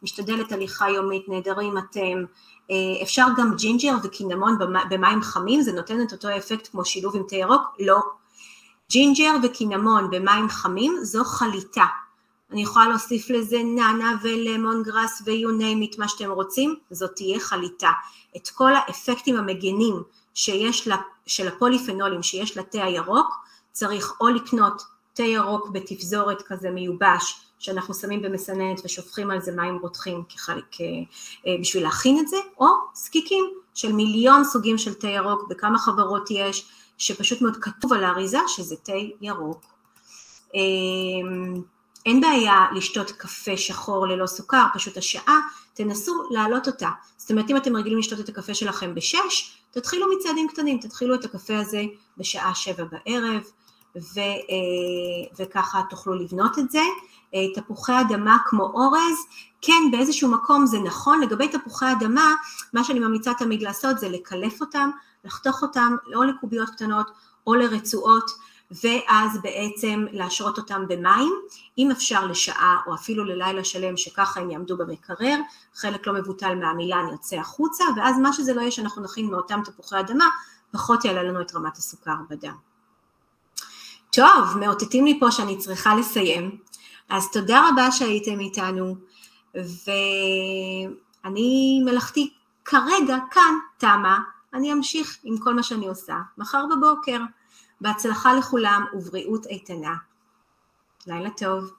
משתדלת הליכה יומית, נהדרים אתם. אה, אפשר גם ג'ינג'ר וקינמון במים חמים, זה נותן את אותו אפקט כמו שילוב עם תה ירוק? לא. ג'ינג'ר וקינמון במים חמים זו חליטה. אני יכולה להוסיף לזה נענע ולמון גראס, את, מה שאתם רוצים, זאת תהיה חליטה. את כל האפקטים המגנים שיש לה, של הפוליפנולים שיש לתה הירוק, צריך או לקנות תה ירוק בתפזורת כזה מיובש, שאנחנו שמים במסננת ושופכים על זה מים רותחים כחלק, אה, בשביל להכין את זה, או שקיקים של מיליון סוגים של תה ירוק, בכמה חברות יש, שפשוט מאוד כתוב על האריזה שזה תה ירוק. אין בעיה לשתות קפה שחור ללא סוכר, פשוט השעה, תנסו להעלות אותה. זאת אומרת, אם אתם רגילים לשתות את הקפה שלכם בשש, תתחילו מצעדים קטנים, תתחילו את הקפה הזה בשעה שבע בערב, ו, אה, וככה תוכלו לבנות את זה. אה, תפוחי אדמה כמו אורז, כן באיזשהו מקום זה נכון, לגבי תפוחי אדמה, מה שאני ממליצה תמיד לעשות זה לקלף אותם, לחתוך אותם או לקוביות קטנות או לרצועות, ואז בעצם להשרות אותם במים, אם אפשר לשעה או אפילו ללילה שלם שככה הם יעמדו במקרר, חלק לא מבוטל מהמילן יוצא החוצה, ואז מה שזה לא יהיה שאנחנו נכין מאותם תפוחי אדמה, פחות יעלה לנו את רמת הסוכר בדם. טוב, מאותתים לי פה שאני צריכה לסיים, אז תודה רבה שהייתם איתנו, ואני מלאכתי כרגע כאן תמה, אני אמשיך עם כל מה שאני עושה מחר בבוקר. בהצלחה לכולם ובריאות איתנה. לילה טוב.